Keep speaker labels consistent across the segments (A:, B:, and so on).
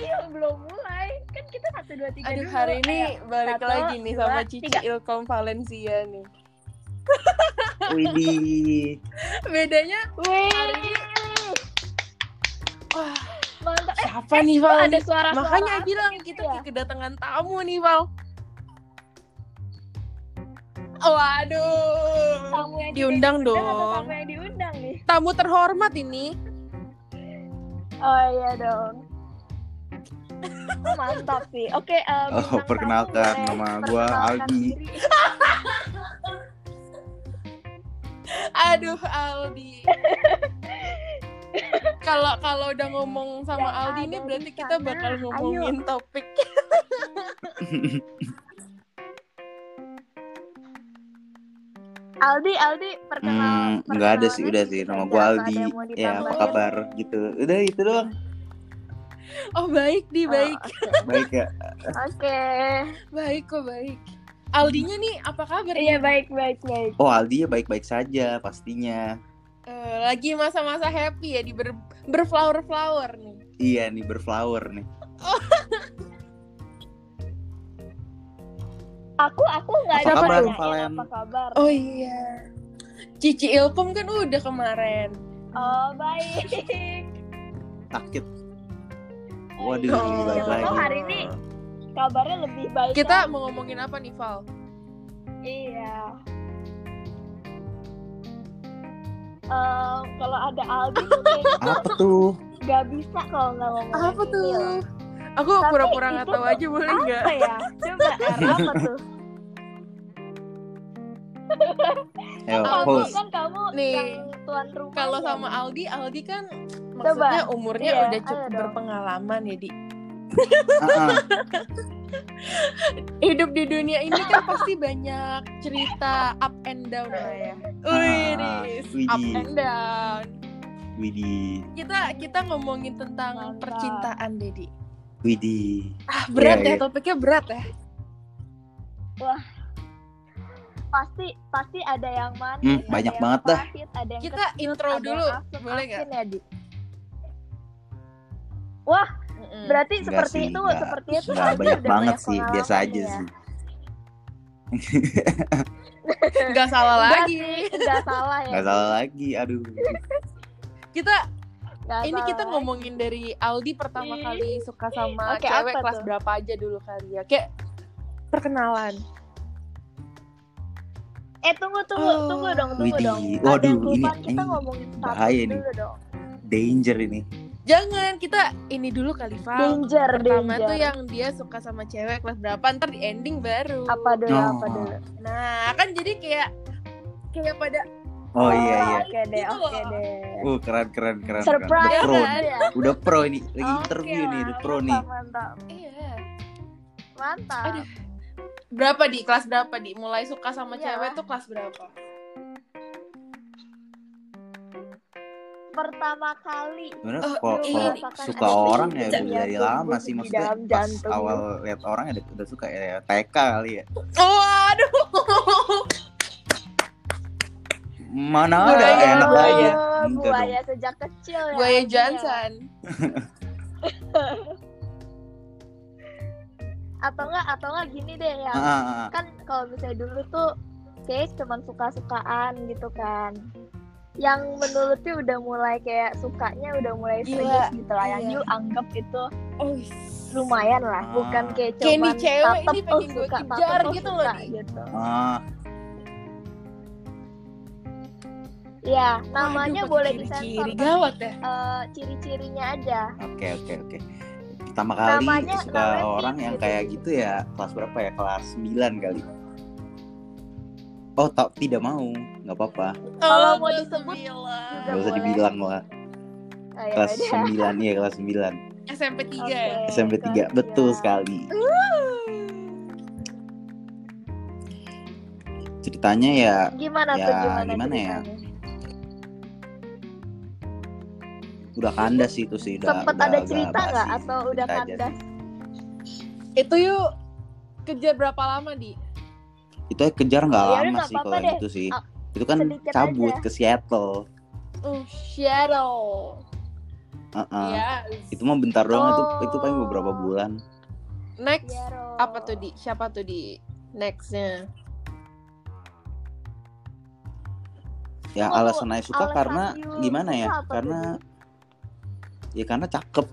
A: ayo belum mulai kan kita satu dua tiga
B: Aduh
A: dulu.
B: hari ini
A: Ayo.
B: balik
A: Satu,
B: lagi nih sama
A: dua,
B: Cici
A: tiga.
B: Ilkom Valencia nih.
C: Widih.
B: Bedanya hari ini wah
A: mantap. Eh,
B: siapa nih Val?
A: ada suara
B: Makanya bilang kita
A: ya?
B: kedatangan tamu nih Val. Waduh.
A: tamu yang
B: Diundang dong.
A: Tamu yang diundang nih.
B: Tamu terhormat ini.
A: Oh iya dong. Oh, mantap sih. Oke, eh,
C: Oh,
A: bintang tamu
C: perkenalkan, nama gua
A: perkenalkan
C: Aldi.
B: Aduh Aldi. Kalau kalau udah ngomong sama
A: Yang
B: Aldi ini berarti kita bakal ngomongin topik.
A: Aldi, Aldi, perkenal.
C: Hmm, nggak ada sih, udah sih. Nama
A: Apa
C: Aldi. Ya, apa kabar gitu. Udah itu doang.
B: Oh baik di
A: Oh,
B: baik.
C: Baik ya.
A: Oke.
B: Baik kok baik. Aldinya nih apa kabar?
A: Iya, baik, baik, baik.
C: Oh, Aldi ya baik-baik saja pastinya.
B: Eh, lagi masa-masa happy ya di ber berflower-flower nih.
C: Iya nih berflower nih.
A: Aku, aku nggak
C: Apa
A: ada
C: kabar, Valen?
A: apa kabar.
B: Oh iya. Cici Ilkom kan udah kemarin.
A: Oh, baik.
C: Sakit. Waduh,
B: Oh.
C: balik
A: Siapa
C: lagi.
A: tahu hari ini kabarnya lebih baik.
B: Kita
A: kan?
B: mau ngomongin apa nih Val?
A: Iya. Em, kalau ada Aldi tuh kayaknya
C: Apa tuh?
A: nggak bisa kalau nggak ngomongin
B: Apa tuh?
A: loh.
B: Aku
A: Tapi
B: pura-pura nggak
A: itu
B: tahu aja boleh nggak?
A: Apa ya? Coba R apa tuh?
C: Ayo,
A: Kamu
C: host.
A: kan kamu
B: Nih,
A: tuan rumah.
B: Kalau
A: ya?
B: sama Aldi, Aldi kan maksudnya umurnya
A: Iya,
B: udah
A: ayo
B: cukup
A: dong.
B: berpengalaman ya di
C: ah.
B: hidup di dunia ini kan pasti banyak cerita up and down lah ya. Wih,
C: Ah,
B: up and down.
C: Widih.
B: Kita kita ngomongin tentang
A: Mantap.
B: percintaan, Dedi.
C: Widih.
B: Ah, berat
C: Iya,
B: ya
C: iya.
B: topiknya berat ya.
A: pasti pasti ada yang manis,
C: Hmm,
A: ada
C: banyak
A: yang
C: banget dah.
A: pahit, ada yang
B: Kita intro
A: ada
B: dulu,
A: yang
B: boleh nggak?
A: ya, Di? Wah,
B: Mm-mm.
A: berarti
C: Enggak
A: seperti
C: sih,
A: itu,
C: enggak.
A: seperti itu
C: Nggak
A: Aldi
C: banyak
A: udah
C: banget
A: banyak
C: sih, biasa aja
A: ya.
C: sih.
B: nggak salah
A: Enggak
B: lagi.
A: enggak salah ya.
C: Gak salah lagi, aduh.
B: Kita
A: Nggak
B: ini kita
A: lagi.
B: ngomongin dari Aldi pertama
A: Ih.
B: kali suka sama
A: Oke,
B: cewek kelas
A: tuh?
B: berapa aja dulu kali ya. Kayak perkenalan.
A: Eh tunggu tunggu
B: Oh.
A: tunggu dong tunggu
C: Widih.
A: dong.
C: Waduh, ini-
A: kelupaan, kita
C: ini
A: ngomongin
C: bahaya nih.
A: dulu dong.
C: Danger ini.
B: Jangan kita ini dulu kali Val.
A: Danger
B: Pertama
A: danger.
B: tuh yang dia suka sama cewek kelas berapa ntar di ending baru.
A: apa dulu
C: Oh.
A: apa dulu.
B: Nah kan jadi kayak kayak pada
C: Oh iya iya.
A: Oke deh
B: Gitu
A: oke
B: loh.
A: deh.
C: Uh keren keren keren.
A: Surprise
C: keren. Udah pro,
B: kan?
A: ya.
C: udah pro ini. Lagi
B: Oke
C: interview nih, udah pro nih.
A: Mantap mantap.
B: iya.
A: Mantap.
B: Aduh. Berapa di kelas berapa di? Mulai suka sama
A: Iya.
B: cewek tuh kelas berapa?
A: Pertama kali
C: Sebenarnya
B: Oh,
C: kalau
B: iya.
C: suka orang ya udah dari lama sih maksudnya
A: dalam
C: pas
A: jantung.
C: awal lihat orang ya udah, suka ya TK kali ya.
B: Oh aduh.
C: Mana ada
B: Buaya,
C: enak Enggak
A: buaya sejak kecil ya.
B: Buaya
A: Aldi ya.
B: Johnson.
A: Atau enggak atau enggak gini deh ya.
C: Ah, ah, ah.
A: Kan kalau misalnya dulu tuh kayak cuman suka-sukaan gitu kan. Yang menurutnya udah mulai kayak sukanya udah mulai
B: Gila,
A: serius gitu lah. Yang
B: iya.
A: you anggap itu
B: Oh,
A: lumayan lah,
C: Ah.
A: bukan kayak cuman
B: cewek
A: tatep
B: ini
A: oh
B: pengen gue
A: suka,
B: kejar
A: tatep
B: gitu loh,
A: suka gitu.
C: Ah,
A: Ya, namanya
B: Waduh,
A: boleh disensor
B: ciri-ciri
A: tapi
B: gawat ya.
A: eh, ciri-cirinya aja.
C: oke oke oke. Pertama kali
A: Namanya-
C: suka
A: namanya
C: orang yang
A: gitu.
C: kayak gitu ya kelas berapa ya? Kelas 9 kali. Oh, tak tidak mau, nggak apa-apa.
A: Kalau
B: Oh,
A: mau disebut
C: Nggak usah dibilang lah.
A: Oh, ya
C: Kelas
A: udah.
C: 9 iya kelas 9.
B: SMP 3
A: Oke.
B: ya.
C: SMP 3
A: kelas
C: betul
A: sembilan.
C: sekali. Ceritanya ya
A: Gimana
C: Ya,
A: tuh gimana,
C: gimana ya?
A: ceritanya?
C: udah kandas sih itu sih udah.
A: Sempet
C: udah
A: ada cerita nggak atau udah
C: aja
A: kandas?
B: Itu yuk kejar berapa lama di?
C: Itu aja kejar nggak
A: Ya udah,
C: lama sih kalau
A: deh.
C: itu sih.
A: Ah,
C: Itu kan
A: sedikit
C: cabut
A: aja.
C: ke Seattle.
B: Oh shadow.
C: Uh-uh.
B: Yes.
C: Itu mah bentar doang itu
A: Oh.
C: itu paling beberapa bulan.
B: Next
A: Ro.
B: apa tuh di? Siapa tuh di? Nextnya.
C: Ya
A: Oh,
C: alasan Ayu suka
A: alasan
C: karena
A: you
C: gimana ya?
A: apa
C: Karena ya karena cakep.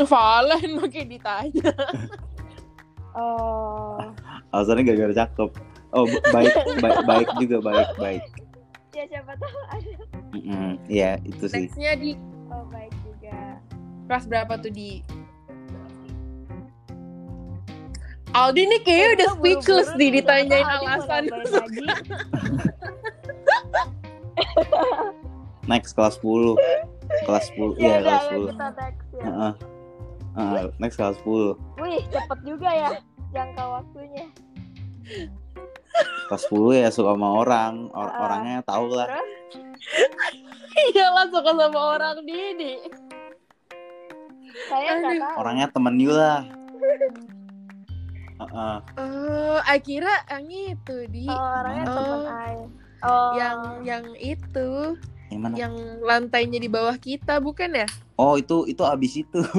B: Valen makin ditanya.
A: Oh.
C: Alasannya gara-gara cakep. Oh baik baik baik juga baik baik.
A: Ya siapa tahu ada.
C: Mm-mm, Iya itu sih.
B: Nextnya di
A: Oh baik juga.
B: kelas berapa tuh di? Aldi nih kayaknya udah speechless nih ditanyain
A: Aldi
B: alasan.
C: Next kelas 10 Kelas 10
A: Ya
C: Iya
A: udah,
C: kelas
A: ayo
C: 10
A: kita next ya.
C: Heeh. Heeh, Next kelas 10
A: Wih, cepet juga ya jangka waktunya.
C: Kelas 10 ya suka sama orang Or-
A: Ah.
C: Orangnya tau lah
A: Terus?
B: Iya lah suka sama orang Didi.
A: Saya nggak
B: Aduh.
A: tahu.
C: Orangnya temen you lah Heeh.
B: Oh, Akira yang itu di
A: Oh, orangnya
B: Oh.
A: teman Ai. Oh.
B: yang yang itu
C: Yang mana?
B: yang lantainya di bawah kita bukan ya?
C: Oh itu itu abis itu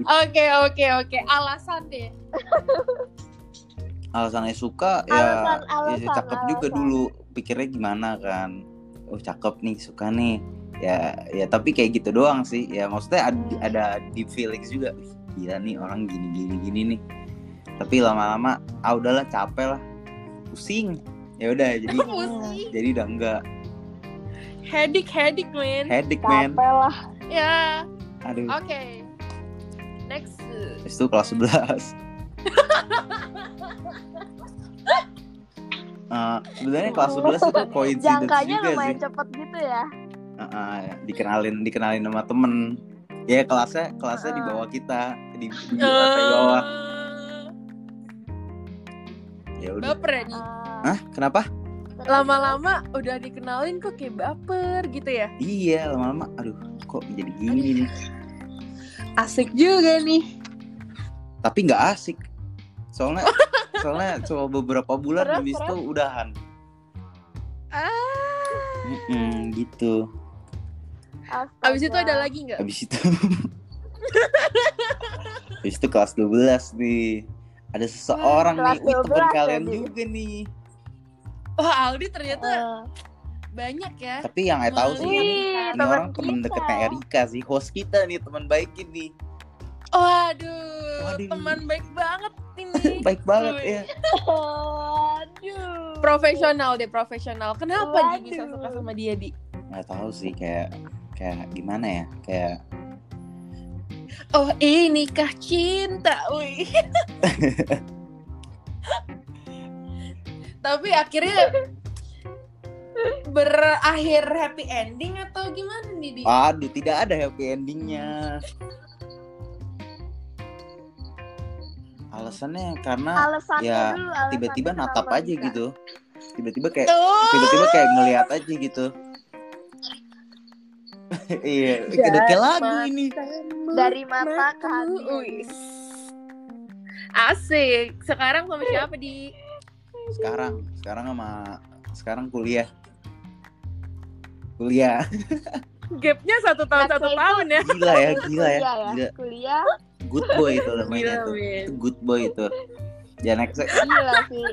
B: Oke oke oke alasan deh.
C: Alasannya suka ya,
A: Alasan,
C: ya
A: alasan,
C: cakep juga
A: alasan.
C: dulu Pikirnya gimana kan Oh cakep nih suka nih Ya ya tapi kayak gitu doang sih Ya maksudnya ada, ada deep feelings juga Gila nih orang gini gini gini nih Tapi lama-lama ah udahlah capek lah Pusing ya udah jadi
B: Pusing.
C: jadi udah enggak
B: Headache headache man.
C: headache man
A: Capek lah.
B: Ya.
C: aduh
B: Oke. Next.
C: Habis itu kelas 11 Eh, sebenarnya kelas 11 itu coincidence
A: Jangkanya
C: juga
A: lumayan
C: sih.
A: cepet gitu ya.
C: Heeh, dikenalin dikenalin sama temen. Ya kelasnya kelasnya di
A: Heeh.
C: bawah kita, di, di kelas di bawah.
B: Eh,
C: Ya udah.
B: baper ya di.
A: Ah,
C: Hah? Kenapa?
B: Lama-lama udah dikenalin kok kayak baper gitu ya.
C: Iya, lama-lama aduh kok jadi gini nih.
B: Asik juga nih.
C: Tapi nggak asik. Soalnya soalnya cuma beberapa bulan
A: Terus,
C: habis itu udahan.
B: Ah.
C: Mm-mm, gitu.
A: astaga.
B: Abis itu ada lagi nggak?
C: Habis itu Habis itu kelas 12 nih. Ada seseorang
A: Kelas
C: nih, wih temen
A: 12
C: kalian juga nih.
B: Wah Aldi ternyata
A: Eh,
B: banyak ya.
C: Tapi yang saya tahu sih
B: Wih,
C: ini,
A: teman
C: orang temen
A: kita.
C: deketnya Erika sih, host kita nih, teman baik ini.
B: Waduh,
C: Waduh.
B: teman baik banget ini.
C: baik banget ya.
A: Aduh.
B: profesional deh, profesional. Kenapa Di bisa suka sama dia, Di?
C: Nggak tahu sih kayak kayak gimana ya? Kayak
B: Oh, inikah cinta, wih. Tapi akhirnya berakhir happy ending atau gimana nih, Di?
C: aduh tidak ada happy endingnya. Alasannya karena
A: Alasannya
C: ya, tiba-tiba natap aja
A: enggak?
C: gitu. Tiba-tiba kayak tiba-tiba kayak ngelihat aja gitu. iya, udah kayak lagu ini.
A: Dari mata ke hati.
B: Asik. Sekarang sama siapa, Di?
C: Sekarang, sekarang sama sekarang kuliah. Kuliah.
B: Gapnya satu tahun satu tahun ya.
C: Gila ya, gila ya.
A: Ya.
C: Gila.
A: Kuliah
C: Good boy itu namanya
B: Gila,
C: tuh.
B: men.
C: Itu good boy itu. Ya next
A: gila sih.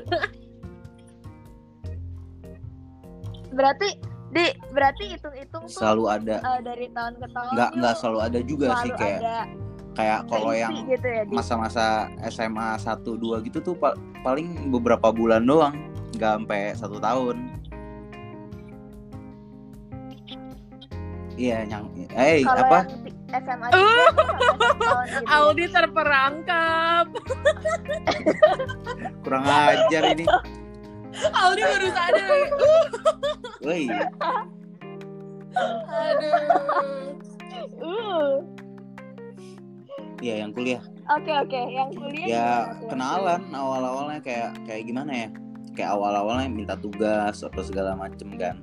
A: Berarti di berarti hitung-hitung tuh
C: selalu ada.
A: eh, dari tahun ke tahun
C: Nggak nggak selalu ada juga
A: selalu
C: sih kayak
A: ada
C: kayak kalau yang
A: gitu ya
C: masa-masa SMA 1 2 gitu tuh pa- paling beberapa bulan doang, nggak sampai satu tahun. Iya, yang eh
A: kalau
C: apa?
A: yang SMA juga tahun gitu.
B: Aldi terperangkap.
C: Kurang ajar ini.
B: Aldi baru sadar.
C: Woi,
B: Aduh.
A: Uh,
C: ya yang kuliah.
A: Oke oke, yang kuliah
C: Ya kenalan awal-awalnya kayak kayak gimana ya? Kayak awal-awalnya minta tugas atau segala macem kan.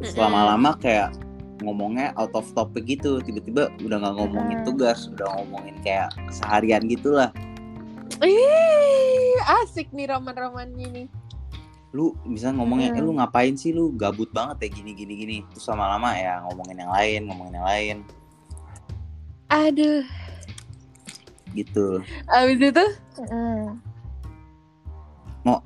C: Terus lama-lama kayak ngomongnya out of topic gitu tiba-tiba udah nggak ngomongin
A: Mm.
C: tugas udah ngomongin kayak seharian gitulah
B: Ih, asik nih roman-romannya nih.
C: lu bisa ngomongnya eh
A: Hmm.
C: lu ngapain sih lu gabut banget ya gini gini gini terus lama-lama ya ngomongin yang lain ngomongin yang lain
B: Aduh.
C: gitu
B: Abis itu
A: Mm-mm.
C: Mau-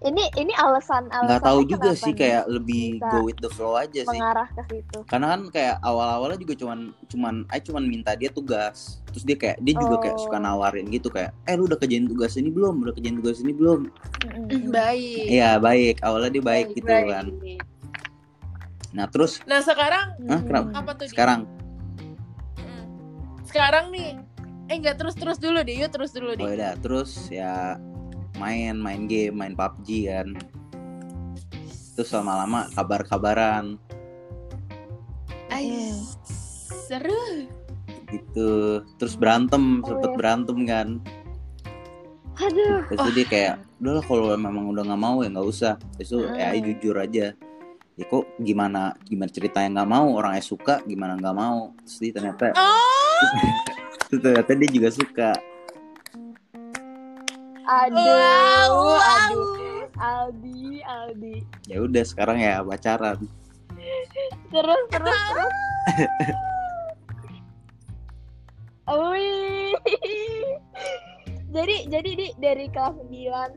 A: Ini ini alasan alasan
C: nggak tahu juga sih kayak lebih go with the flow aja sih
A: mengarah ke situ.
C: karena kan kayak awal-awalnya juga cuman cuman I cuman minta dia tugas terus dia kayak dia juga kayak
A: Oh.
C: suka nawarin gitu kayak eh lu udah kerjain tugas ini belum udah kerjain tugas ini belum
B: baik.
C: Iya baik awalnya dia baik, gitu
B: baik.
C: kan nah terus
B: Nah sekarang
C: Hah, kenapa?
B: Apa tuh?
C: Sekarang
B: Mm. Sekarang nih. Eh enggak terus terus dulu deh, yuk terus dulu deh.
C: oh udah terus ya main main game main PUBG kan. Terus lama-lama kabar-kabaran.
B: Ay, seru.
C: gitu. Terus berantem
A: Oh,
C: sempet
A: iya.
C: berantem kan.
A: Aduh.
C: terus itu dia kayak udah lah kalau memang udah nggak mau ya nggak usah. Terus itu ya
A: Hmm.
C: jujur aja. Ya kok gimana gimana ceritanya nggak mau? Orangnya suka gimana nggak mau? Terus dia ternyata
B: Oh,
C: terus ternyata dia juga suka
A: Aduh.
B: wow, wow.
A: Aduh. Aldi, Aldi.
C: ya udah sekarang ya pacaran
A: Terus terus terus. Wih. Jadi jadi di dari kelas 9,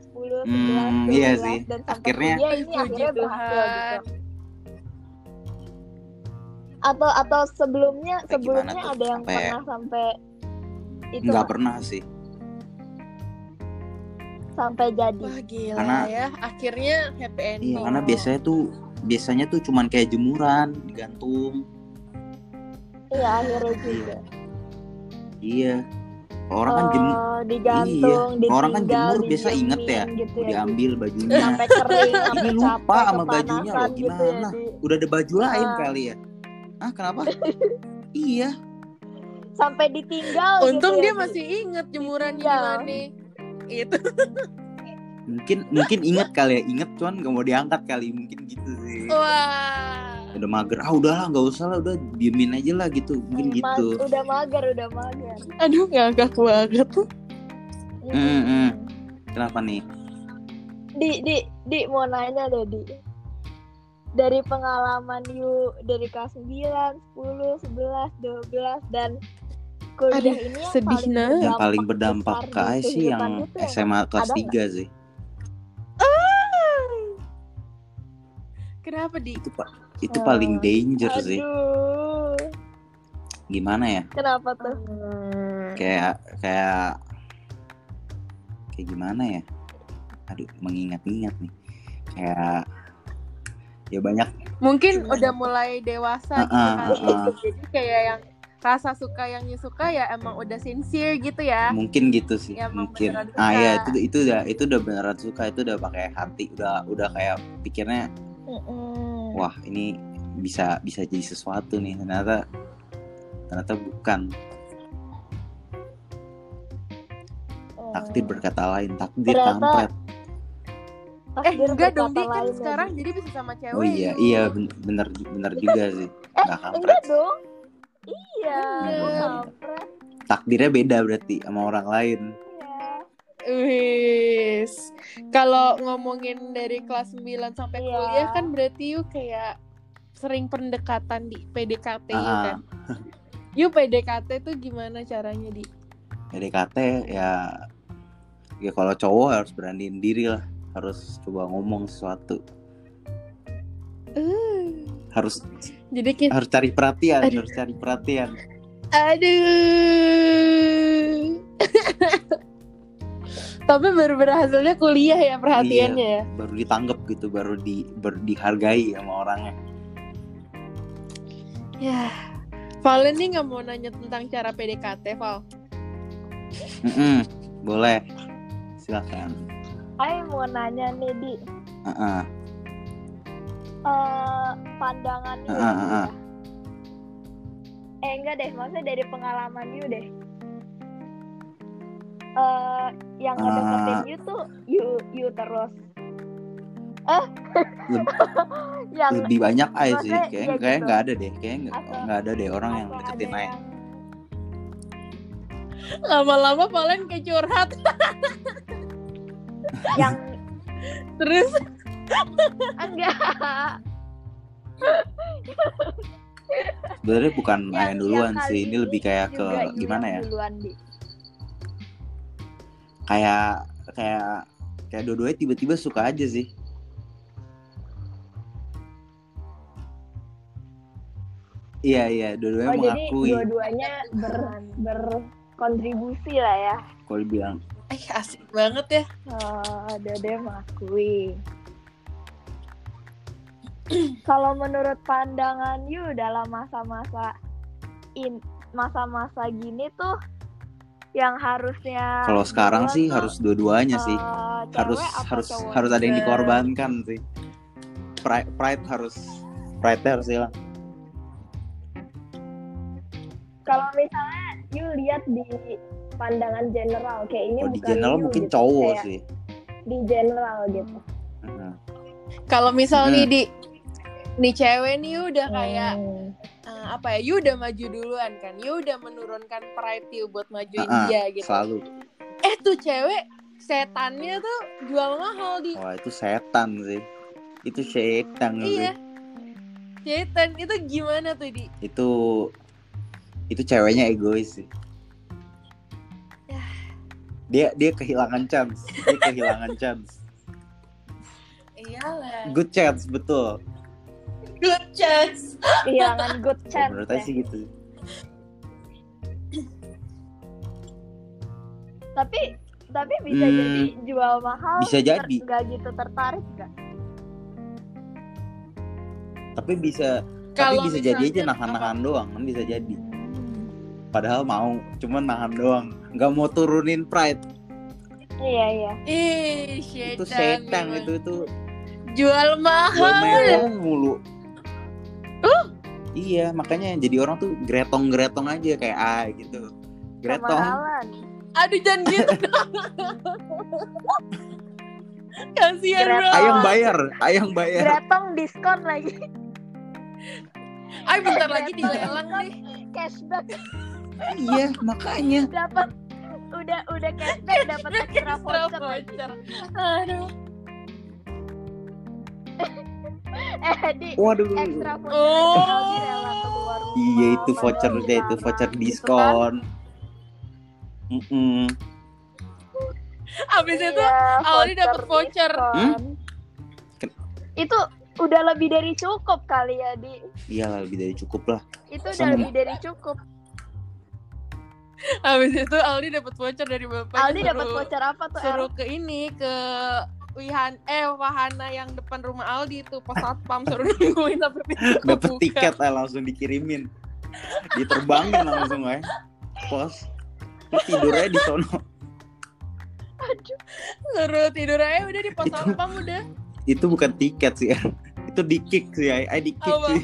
A: 10, 11,
C: Hmm,
A: 12
C: iya sih.
A: dan sampai
C: Akhirnya-
A: kuliah ini
B: Puji
A: akhirnya berhasil
B: Tuhan.
A: gitu. Atau atau sebelumnya sebelumnya ada yang
C: Sampai-
A: pernah sampai itu
C: nggak pernah sih
A: sampai jadi.
B: Wah gila
C: Karena-
B: ya. Akhirnya happy ending.
C: iya karena biasanya tuh biasanya tuh cuman kayak jemuran digantung
A: Iya akhirnya juga.
C: iya orang kan jemur
A: Oh, digantung,
C: Iya, orang kan jemur biasa inget ya,
A: gitu ya.
C: diambil bajunya
A: sampai kering, sampai
C: Ini lupa sama bajunya loh,
A: kepanasan gitu ya,
C: gimana?
A: Di.
C: udah ada baju lain
A: Ah.
C: kali ya ah kenapa iya
A: sampai ditinggal
B: Untung
A: gitu ya,
B: dia
A: Di.
B: masih inget jemurannya
A: Iya.
B: gimana. Itu.
C: mungkin mungkin inget kali ya inget cuman gak mau diangkat kali mungkin gitu sih
B: Wah.
C: udah mager ah udahlah nggak usah lah udah diemin aja lah gitu mungkin gitu
A: udah mager udah mager
B: Aduh ngagak banget.
C: Hmm, hmm. kenapa nih
A: di di di mau nanya deh di dari pengalaman you dari kelas 9, 10, 11, 12 dan kuliah
B: Aduh,
A: ini yang
B: sedih,
A: paling
B: nah.
C: yang paling berdampak ke
A: di
C: Ai sih
A: kehidupan
C: yang SMA kelas
A: ada
C: 3 sih
B: Kenapa di?
C: itu pak itu
A: Oh.
C: paling danger sih
A: aduh
C: gimana ya
A: kenapa tuh
C: kayak kayak kayak gimana ya aduh mengingat-ingat nih kayak ya banyak
B: Mungkin
A: Gimana
B: udah mulai dewasa
C: Ah,
B: gitu
C: ah,
B: kali.
C: ah, ah.
B: Jadi kayak yang rasa suka yang you suka ya emang udah sincere gitu ya.
C: mungkin gitu sih
B: Ya,
C: mungkin ah ya itu itu udah itu udah beneran suka itu udah pakai hati udah udah kayak pikirnya
A: Mm-mm.
C: wah ini bisa bisa jadi sesuatu nih ternyata ternyata bukan takdir
A: Oh.
C: berkata lain takdir
A: Ternyata
C: kampret
B: Eh enggak dong dia kan sekarang
A: Di.
B: jadi bisa sama cewek.
C: oh iya iya ben- bener bener juga sih
A: eh
C: nggak kampret
A: enggak dong iya
B: Bener.
C: takdirnya beda berarti sama orang lain
A: Iya.
B: Wis. Kalau ngomongin dari kelas 9 sampai
A: Iya.
B: kuliah kan berarti yuk kayak sering pendekatan di PDKT yuk
C: Ah.
B: kan. Yuk PDKT tuh gimana caranya di?
C: PDKT ya ya kalau cowok harus beraniin diri lah harus coba ngomong sesuatu
B: Uh,
C: harus
B: jadi kita
C: harus cari perhatian
B: Aduh.
C: harus cari perhatian
B: aduh. Tapi baru berhasilnya kuliah ya perhatiannya ya.
C: baru ditanggap gitu baru di baru dihargai sama orangnya
B: Ya. Valen nih nggak mau nanya tentang cara PDKT, Val.
C: Mm-mm, boleh silakan
A: Ayo mau nanya nih di
C: Heeh.
A: Eh pandangan gitu
C: ah.
A: ya. Eh enggak deh, maksudnya dari pengalaman you deh. Eh yang
C: Ah.
A: ngedeketin you tuh you you terus. Eh
C: Leb-
A: yang
C: lebih banyak Ai sih kayak kayak
A: gitu.
C: nggak ada deh kayak nggak ada deh orang yang deketin Ai
A: yang
B: Lama-lama Valen kayak curhat.
A: yang
B: Terus
A: enggak
C: Sebenarnya bukan
A: Yang-
C: Ayan duluan
A: yang
C: sih, ini lebih kayak ke gimana ya?
A: duluan, Di.
C: Kayak kayak kayak dua-duanya tiba-tiba suka aja sih. Iya iya, dua-duanya
A: oh jadi
C: mengakui.
A: dua-duanya ber berkontribusi lah ya
C: Kalau dibilang
B: eh asik banget ya.
A: oh, dua-duanya mengakui kalau menurut pandangan Yu dalam masa-masa in masa-masa gini tuh yang harusnya
C: kalau sekarang sih
A: tuh,
C: harus dua-duanya sih.
A: eh,
C: Harus harus
A: cowok?
C: harus ada yang dikorbankan sih. Pride, pride harus pride harus hilang.
A: kalau misalnya Yu lihat di pandangan general kayak ini
C: di
A: bukan
C: general
A: Yu
C: mungkin
A: gitu,
C: cowok
A: kayak
C: sih.
A: di general gitu
C: Heeh.
B: Kalau misal
C: Hmm.
B: di nih cewek nih udah kayak
A: Hmm.
B: eh, apa ya? You udah maju duluan kan. You udah menurunkan pride you buat majuin
C: Ah, ah,
B: dia gitu.
C: Selalu.
B: Eh tuh cewek setannya tuh jual mahal di
C: Wah itu setan sih. Itu setan
B: Iya.
C: sih.
B: Setan itu gimana tuh di?
C: Itu itu ceweknya egois sih. Dia dia kehilangan chance. Dia kehilangan chance.
B: Iyalah.
C: Good chance betul.
B: Good chance.
A: kehilangan good
C: Oh,
A: chance
C: menurut
A: ya.
C: saya sih gitu.
A: tapi tapi bisa
C: Hmm.
A: jadi jual mahal
C: Bisa
A: ter-
C: jadi.
A: nggak gitu tertarik nggak
C: Tapi bisa tapi
B: Kalau
C: bisa jadi aja nahan-nahan doang kan bisa jadi. Padahal mau, cuman nahan doang. Nggak mau turunin pride.
A: iya iya
B: Ih, setan.
C: itu setan itu itu
B: Jual
C: jual
B: mahal.
C: mewah mulu. Iya, makanya jadi orang tuh gretong-gretong aja kayak ah gitu. Gretong.
A: kemahalan
B: Aduh jangan gitu. Kasihan bro.
C: Ayang bayar, ayang bayar.
A: gretong diskon lagi
B: Ay bentar lagi dilelang nih.
A: cashback
C: iya, makanya.
A: dapat udah udah cashback dapat extra voucher.
B: Aduh.
A: Eh di
C: Waduh.
A: extra voucher
B: Oh.
A: rela keluar rumah,
C: Iya itu voucher deh, itu
A: sana,
C: voucher
A: gitu kan.
C: diskon. Mm-mm.
B: Abis itu
A: Iya,
B: Aldi dapet voucher.
A: diskon.
C: Ken-
A: itu udah lebih dari cukup kali ya di
C: Iya lebih dari cukup lah.
A: itu udah
C: Sama-
A: lebih dari cukup
B: Abis itu Aldi dapet voucher dari bapaknya.
A: Aldi dapat voucher apa tuh?
B: Suruh ke ini ke Wihan eh wahana yang depan rumah Aldi itu pas satpam suruh nungguin sampai pintu
C: Dapet
B: kebuka.
C: tiket lah langsung dikirimin. Diterbangin langsung ya. Pos. Lu tidurnya di sono.
B: Suruh tidur aja udah di pos
C: Itu-
B: satpam udah.
C: Itu bukan tiket sih ya. Itu di kick sih ya. I di kick
B: Apa?
C: sih.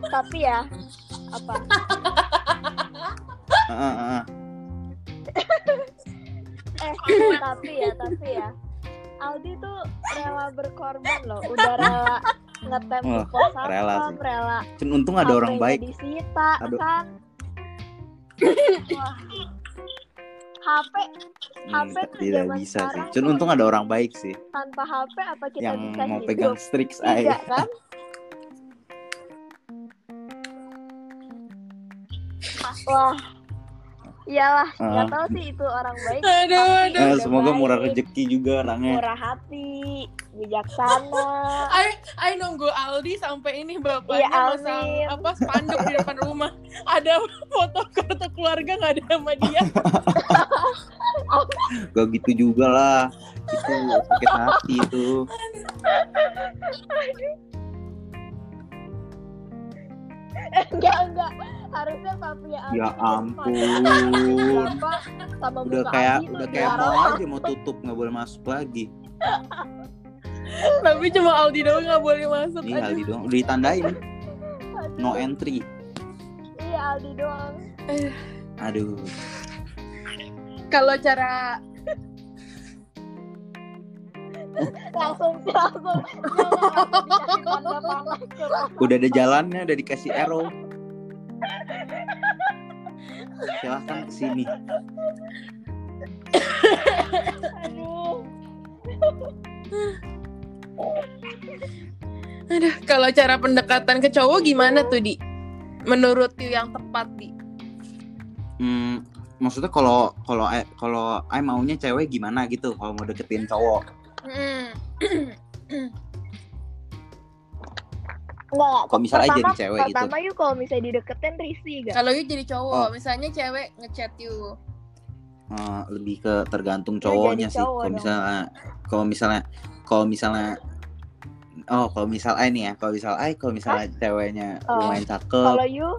A: tapi ya apa eh tapi ya tapi ya Aldi tuh rela berkorban loh udah rela ngetem
C: Wah,
A: pos
C: rela sih.
A: rela
C: Cun untung ada orang baik.
A: disita
C: Aduh.
A: kan Wah. HP
C: Hmm,
A: HP tuh
C: tidak bisa sih. Cun untung ada orang baik sih.
A: tanpa HP apa kita
C: yang
A: bisa
C: mau
A: hidup
C: pegang Strix
A: Tidak
C: Eye.
A: kan wah iyalah nggak
C: Ah.
A: tahu sih itu orang baik
B: Aduh, aduh.
A: Udah
C: semoga murah rezeki juga orangnya.
A: murah hati bijaksana
B: Ay, ay nunggu Aldi sampai ini bapaknya
A: Iya,
B: masang apa spanduk di depan rumah. Ada foto kartu keluarga nggak ada sama dia.
C: Gak gitu juga lah. Itu sakit hati itu.
A: enggak enggak harusnya papi ya
C: Ya ampun.
A: Sama
C: Udah kayak udah kayak mau aja mau tutup nggak boleh masuk lagi.
B: Tapi cuma Aldi doang nggak boleh masuk.
C: Iya. Aldi dong. Udah ditandain no entry.
A: iya Aldi doang
C: Aduh.
B: Kalau cara
A: langsung langsung.
C: Udah ada jalannya, udah dikasih arrow. Silahkan ke sini.
A: aduh
B: Aduh, kalau cara pendekatan ke cowok gimana tuh, Di? Menurut you yang tepat, Di?
C: Hmm, maksudnya kalau kalau kalau I maunya cewek gimana gitu kalau mau deketin cowok
B: Hmm.
A: Enggak.
C: Kalau misalnya aja
A: pertama,
C: di cewek gitu.
A: Pertama yuk kalau misalnya dideketin risih gak?
B: Kalau you jadi cowok,
C: Oh.
B: misalnya cewek ngechat you.
C: Eh, lebih ke tergantung
A: Ya,
C: cowoknya
A: jadi
C: sih
A: cowok
C: kalau misalnya kalau misalnya kalau misalnya oh kalau misal I nih ya kalau misal I kalau misalnya ceweknya
A: Oh.
C: lumayan cakep
A: Kalau you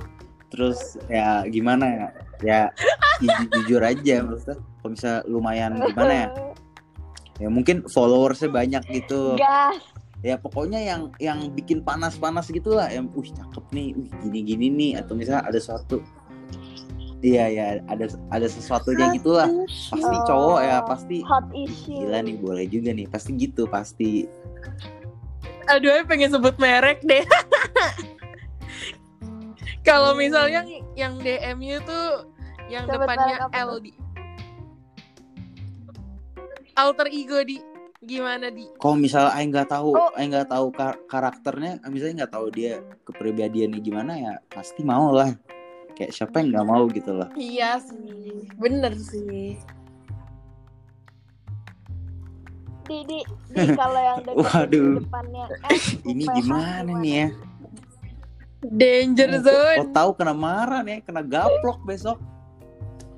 C: terus ya gimana ya ya ju- jujur aja maksudnya kalau misalnya lumayan gimana ya ya mungkin followersnya banyak gitu
A: gas.
C: Ya pokoknya yang yang bikin panas-panas gitulah yang uh cakep nih uh gini-gini nih atau misalnya ada suatu iya ya ada ada sesuatunya gitulah pasti cowok ya pasti
A: Hot issue.
C: gila nih boleh juga nih pasti gitu pasti
B: Aduh, aku pengen sebut merek deh. Kalau misalnya yang DM you tuh yang
A: Sebut
B: depannya
A: merek apa
B: L
A: tuh?
B: di. Alter ego di gimana di?
C: kalau misalnya Aing nggak tahu
A: Oh.
C: Aing nggak tahu kar- karakternya misalnya nggak tahu dia kepribadiannya gimana ya pasti mau lah kayak siapa yang nggak mau gitu loh
B: Iya sih, bener sih.
A: Di, di, di kalau yang deketin
C: Waduh.
A: di depannya S,
C: ini
A: UPH
C: gimana nih ya
B: Danger
C: Kok
B: zone.
C: tahu kena marah nih, kena gaplok besok.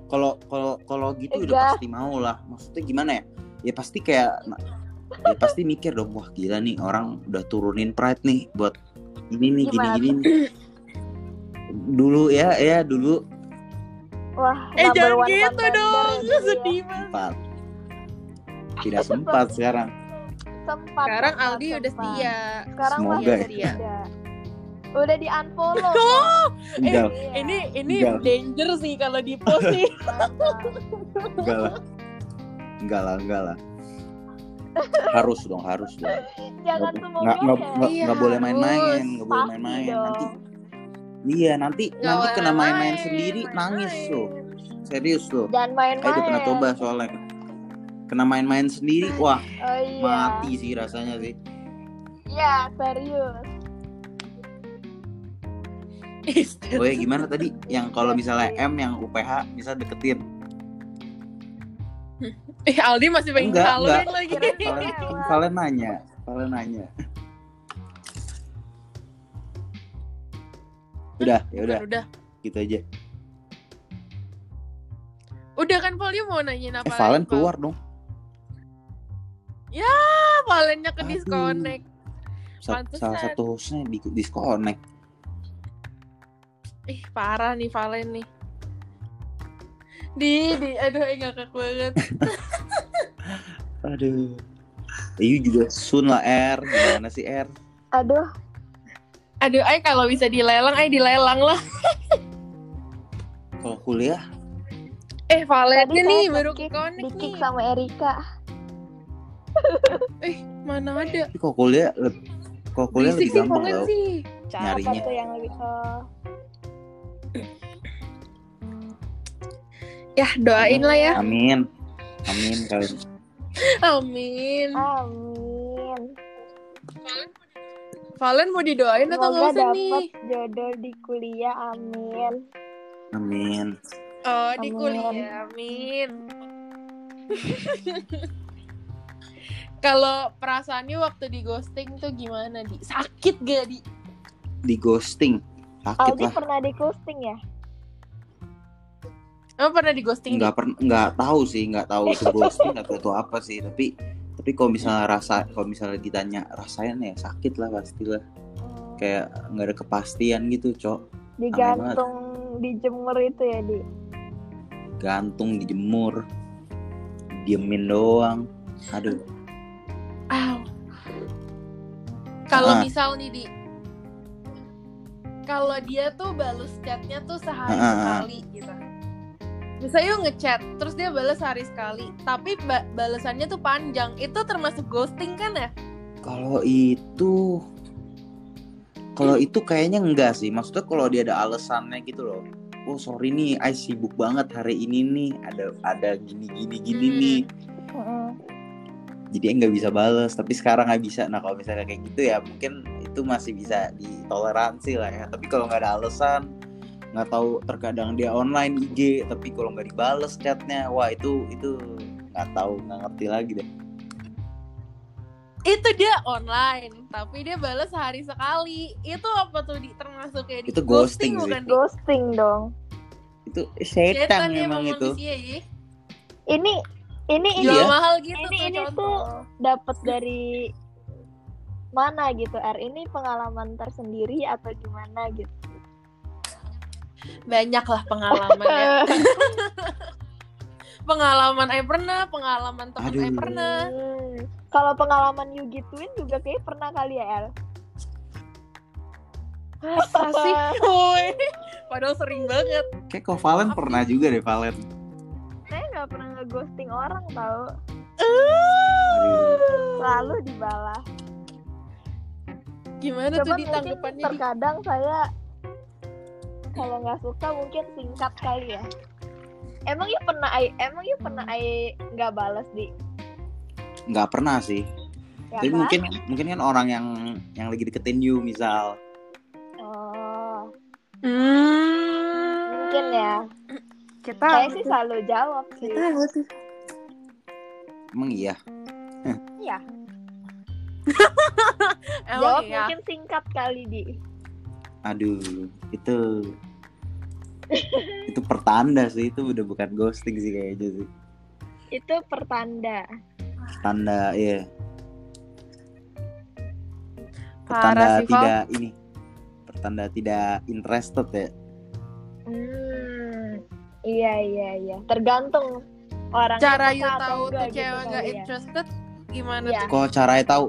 C: Kalau kalau kalau gitu udah
A: Enggak.
C: pasti mau lah. Maksudnya gimana ya? Ya pasti kayak ya pasti mikir dong, wah gila nih orang udah turunin pride nih buat ini nih gini gini. Dulu ya, ya dulu
A: Wah,
B: Eh jangan gitu dong,
A: dia.
B: sedih banget.
C: Tidak sempat sekarang.
A: Sempat.
B: Sekarang
A: sempat,
B: Aldi udah
A: sempat.
B: setia.
A: Sekarang
C: Semoga
A: masih
C: ya.
B: setia.
A: Udah di unfollow.
B: Oh,
A: Iya.
B: ini ini
C: Enggak.
B: danger sih kalau di post sih.
C: enggak lah. Enggak lah, enggak lah. Harus dong, harus dong.
A: Jangan
C: Nggak- nggak nggak
A: ya.
B: Iya,
C: boleh main-main nggak boleh
A: Pasti
C: main-main nanti iya nanti
B: Nggak
C: nanti kena main-main
B: main,
C: sendiri
B: main-main.
C: nangis tuh serius tuh
A: Jangan main-main.
C: udah pernah coba soalnya kena main-main sendiri wah
A: Oh iya.
C: mati sih rasanya sih
A: Iya, serius.
C: oh ya gimana tadi yang kalau misalnya M yang UPH bisa deketin
B: Eh Aldi masih pengen
C: Enggak, enggak.
B: lagi.
C: kalian kalian nanya kalian nanya udah ya udah
B: udah.
C: gitu aja
B: Udah kan Paul mau nanyain apa?
C: eh Valen keluar dong
B: Ah, Valennya ke
C: Aduh.
B: disconnect.
C: Sa-
B: Pantesan.
C: salah satu hostnya di disconnect
B: Ih, parah nih Valen nih. Di, di, aduh, eh, ngakak banget.
C: aduh Ayu juga Sun lah R gimana sih R
A: Aduh,
B: Aduh, ay kalau bisa dilelang, ay dilelang lah.
C: kalau kuliah
B: Eh, Valennya
A: Tadi
B: nih baru connect nih.
A: sama Erika.
B: Eh, mana ada?
C: Kalau kuliah kalau kuliah
B: Berisik
C: lebih
B: sih
C: gampang
B: Valen sih.
C: Nyarinya.
A: tuh yang lebih oh,
B: Ya, doain lah ya.
C: amin amin kalian
B: Amin.
A: Amin.
B: Valen mau didoain atau nggak usah
A: dapat
B: nih?
A: jodoh di kuliah. Amin.
C: amin
B: Oh, di
A: Amin.
B: kuliah. Amin. Kalau perasaannya waktu di ghosting tuh gimana, Di? Sakit gak, Di?
C: di ghosting sakit
A: Aldi
C: lah
A: pernah di ghosting ya?
B: Emang pernah di ghosting?
C: nggak pernah nggak tahu sih nggak tahu itu ghosting tahu itu apa sih tapi tapi kalau misalnya rasa kalau misalnya ditanya rasanya ya sakit lah pastilah
A: Hmm,
C: kayak nggak ada kepastian gitu cok
A: digantung dijemur itu ya di.
C: gantung dijemur diemin doang aduh
B: Aw. Kalau
C: Ah.
B: misal nih, Di. Kalau dia tuh balas chatnya tuh sehari
C: Ah, ah, ah.
B: sekali gitu. Misalnya yuk ngechat, terus dia balas sehari sekali, tapi ba- balasannya tuh panjang. Itu termasuk ghosting kan ya?
C: Kalau itu kalau itu kayaknya enggak sih. Maksudnya kalau dia ada alasannya gitu loh. Oh sorry nih, I sibuk banget hari ini nih. Ada ada gini gini gini
B: Hmm.
C: nih. Jadi nggak bisa bales tapi sekarang nggak bisa nah kalau misalnya kayak gitu ya mungkin itu masih bisa ditoleransi lah ya tapi kalau nggak ada alasan nggak tahu terkadang dia online IG tapi kalau nggak dibales chatnya wah itu itu nggak tahu nggak ngerti lagi deh.
B: Itu dia online tapi dia balas sehari sekali. Itu apa tuh di? Termasuk kayak di
C: Itu ghosting sih.
B: bukan
A: ghosting dong.
C: Itu setan
B: Setan
C: memang itu.
B: manusia ya
A: ini ini ini
B: jual mahal gitu
A: Ini-
B: tuh
A: ini
B: contoh.
A: dapat dari mana gitu R? Ini pengalaman tersendiri atau gimana gitu
B: banyak lah pengalaman ya. pengalaman I pernah pengalaman teman I
C: Aduh.
B: pernah
A: Hmm. kalau pengalaman you gituin juga kayak pernah kali ya El?
B: Masa sih? Woi. Padahal sering banget.
C: Kayak kok Valen pernah juga deh Valen.
A: Saya nggak pernah ngeghosting orang tau. Selalu dibalas.
B: Gimana tuh
A: Cuman
B: di
A: mungkin
B: tanggapannya di
A: terkadang saya kalau nggak suka mungkin singkat kali ya. Emang you pernah ai emang you pernah ai nggak balas di?
C: Nggak pernah sih.
A: Ya
C: tapi
A: kan?
C: mungkin mungkin kan orang yang yang lagi deketin you misal.
A: Oh.
B: Hmm.
A: mungkin ya.
B: Kita
A: saya sih selalu jawab sih.
B: Tahu tuh
C: emang iya?
A: Iya. Jawab
B: iya.
A: mungkin singkat kali di
C: aduh itu itu pertanda sih itu udah bukan ghosting sih kayaknya sih.
A: Itu pertanda.
C: Tanda ya
B: parah
C: pertanda
B: Val.
C: tidak ini pertanda tidak interested ya.
A: Hmm iya iya iya. Tergantung orang
B: cara you tahu tuh cewek nggak
A: ya.
B: interested gimana
A: Iya.
B: tuh?
C: Kok caranya tahu?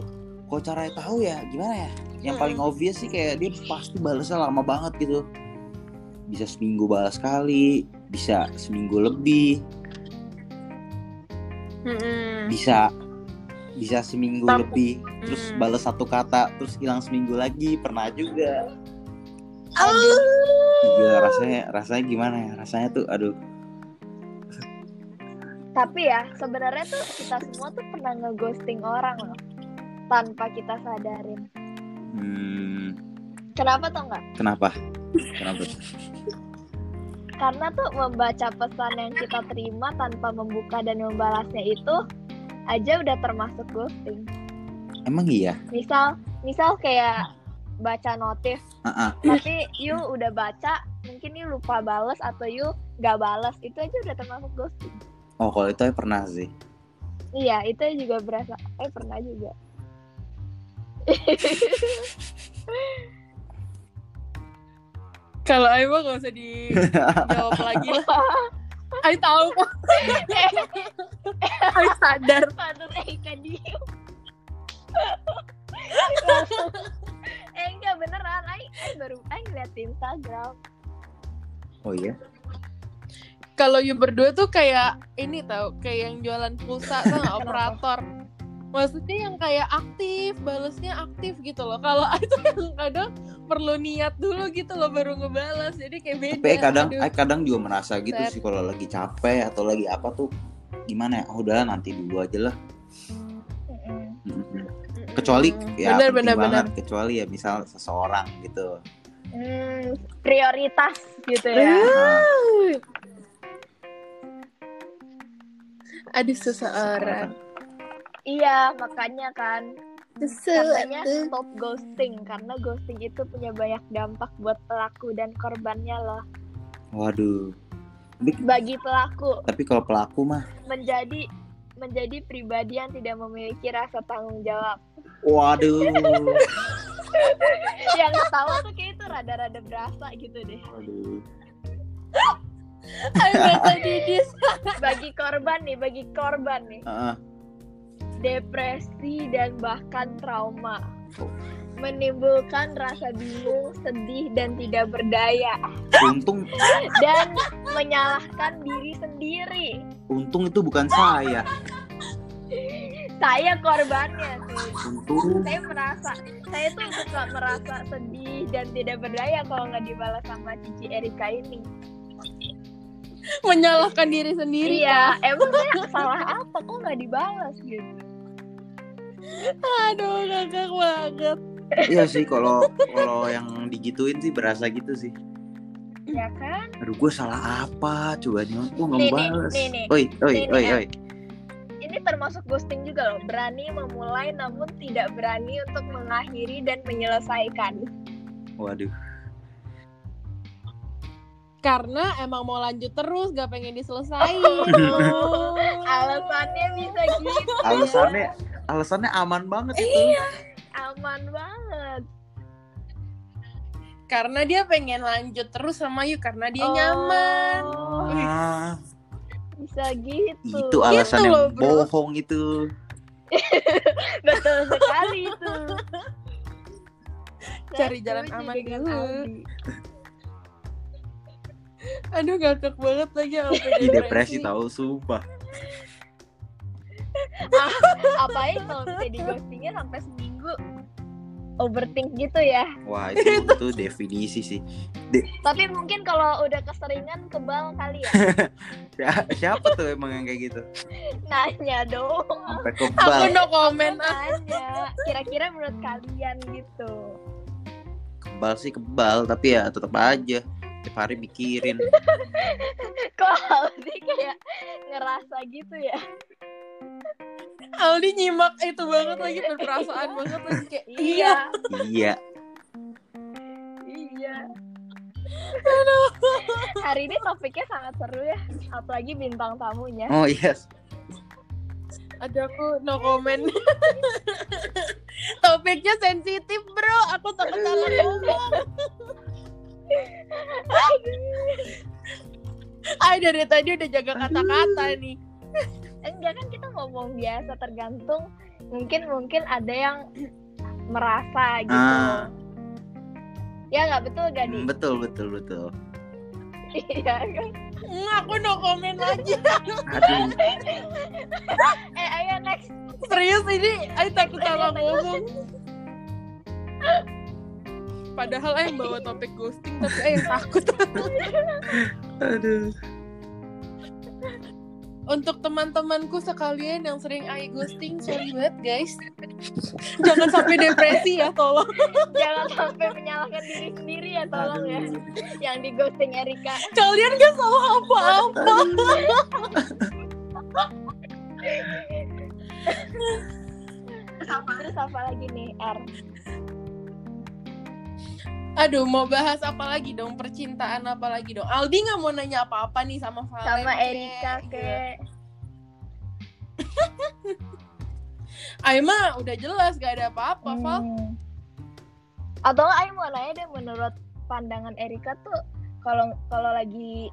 C: Kok caranya tahu ya? Gimana ya yang paling obvious sih kayak dia pasti balasnya lama banget gitu. Bisa seminggu balas sekali bisa seminggu lebih.
B: Mm-mm.
C: bisa bisa seminggu
B: Tam-
C: lebih terus
B: Mm.
C: balas satu kata terus hilang seminggu lagi pernah juga.
A: Aduh.
C: Gila, rasanya rasanya gimana ya? Rasanya tuh aduh.
A: Tapi ya sebenarnya tuh kita semua tuh pernah ngeghosting orang loh tanpa kita sadarin
C: hmm,
A: kenapa tau nggak?
C: Kenapa? Kenapa?
A: Karena tuh membaca pesan yang kita terima tanpa membuka dan membalasnya itu aja udah termasuk ghosting.
C: Emang iya?
A: Misal misal kayak baca notif.
C: Ah, ah.
A: tapi you udah baca mungkin you lupa bales atau you gak bales. Itu aja udah termasuk ghosting.
C: Oh kalau itu pernah sih.
A: Iya itu juga berasa. Eh pernah juga
B: kalau Ayo mah gak usah dijawab lagi lah. Ayo tahu. Kok Ayo sadar
A: patut Eka diem. Eh enggak beneran. Ay, Ay baru Ay ngeliat di Instagram.
C: Oh iya?
B: Kalau you berdua tuh kayak ini tau kayak yang jualan pulsa tuh operator maksudnya yang kayak aktif balesnya aktif gitu loh. Kalau itu yang kadang perlu niat dulu gitu loh baru ngebales. Jadi kayak beda.
C: tapi kadang
B: Aduh.
C: I kadang juga merasa gitu
B: Set.
C: sih kalau lagi capek atau lagi apa tuh gimana ya? Oh, udahlah nanti dulu aja lah. Kecuali ya
B: bener, bener,
C: banget. kecuali ya misal seseorang gitu.
A: Hmm, prioritas gitu ya.
C: Nah,
B: aduh seseorang
A: iya makanya kan. Katanya
B: seseorang
A: stop ghosting karena ghosting itu punya banyak dampak buat pelaku dan korbannya loh.
C: Waduh.
A: Bagi pelaku.
C: tapi kalau pelaku mah.
A: Menjadi menjadi pribadi yang tidak memiliki rasa tanggung jawab.
C: Waduh.
A: Yang ketawa tuh kayak itu rada-rada berasa gitu deh.
C: Waduh.
B: Ayo berasa didis.
A: Bagi korban nih bagi korban nih.
C: Ah,
A: depresi dan bahkan trauma menimbulkan rasa bingung, sedih dan tidak berdaya
C: untung
A: dan menyalahkan diri sendiri.
C: untung itu bukan saya
A: Saya korbannya sih.
C: untung
A: Saya merasa saya tuh suka merasa sedih dan tidak berdaya kalau nggak dibalas sama Cici Erika ini.
B: menyalahkan diri sendiri
A: Iya, emang saya salah apa kok nggak dibalas gitu?
B: Aduh, ngakak banget.
C: Iya sih kalau kalau yang digituin sih berasa gitu sih.
A: ya kan
C: Aduh gue salah apa? Coba nih gue nggak
A: Nih, nih,
C: balas. Oi, oi,
A: Nih,
C: oi,
A: ya.
C: oi.
A: ini termasuk ghosting juga loh berani memulai namun tidak berani untuk mengakhiri dan menyelesaikan
C: Waduh.
B: Karena emang mau lanjut terus, gak pengen diselesain.
A: Oh. alasannya bisa gitu
C: Alasannya alasannya aman banget itu.
A: Iya. aman banget
B: Karena dia pengen lanjut terus sama you karena dia
A: Oh,
B: nyaman.
C: Ah,
A: bisa gitu
C: itu alasan
B: Gitu loh,
C: yang
B: bro.
C: bohong itu.
A: betul sekali itu
B: Cari jalan aman dulu. Aduh, ngakak banget lagi sampai
C: Di depresi tahu sumpah.
A: Apalagi kalau misalnya di ghostingnya sampai seminggu overthink gitu ya
C: Wah itu itu definisi sih.
A: tapi mungkin kalau udah keseringan kebal kali ya
C: Siapa tuh emang yang kayak gitu?
A: nanya dong
C: Sampai
B: Aku
C: kebal.
B: no comment.
A: nanya kira-kira menurut kalian gitu
C: Kebal sih kebal, tapi ya tetap aja tiap hari mikirin.
A: kok Aldi kayak ngerasa gitu ya
B: Aldi nyimak itu banget lagi berperasaan banget lagi kayak
A: iya
C: iya.
A: iya hari ini topiknya sangat seru ya apalagi bintang tamunya
C: Oh yes.
B: Ada aku no comment. Topiknya sensitif bro, aku takut salah ngomong. Ay dari tadi udah jaga kata-kata nih.
A: Enggak kan kita ngomong biasa tergantung mungkin mungkin ada yang merasa gitu
C: Ah.
A: ya nggak betul gak di
C: Betul betul betul.
A: iya kan
B: Hmm, aku no comment lagi.
C: Aduh.
A: eh ayo next
B: Serius ini, ay takut salah ngomong. Padahal ay yang bawa topik ghosting tapi ay yang takut.
C: Aduh.
B: Untuk teman-temanku sekalian yang sering ay ghosting, sorry banget guys. Jangan sampai depresi ya, tolong.
A: jangan sampai menyalahkan diri sendiri ya tolong ya yang di ghosting Erika
B: Kalian gak salah apa-apa.
A: terus apa lagi nih R
B: Aduh, mau bahas apa lagi dong? Percintaan apa lagi dong? Aldi nggak mau nanya apa-apa nih sama Valen.
A: sama. Erika ke
B: Aima udah jelas gak ada apa-apa, Val.
A: Hmm. atau Ayo mau nanya deh menurut pandangan Erika tuh kalau kalau lagi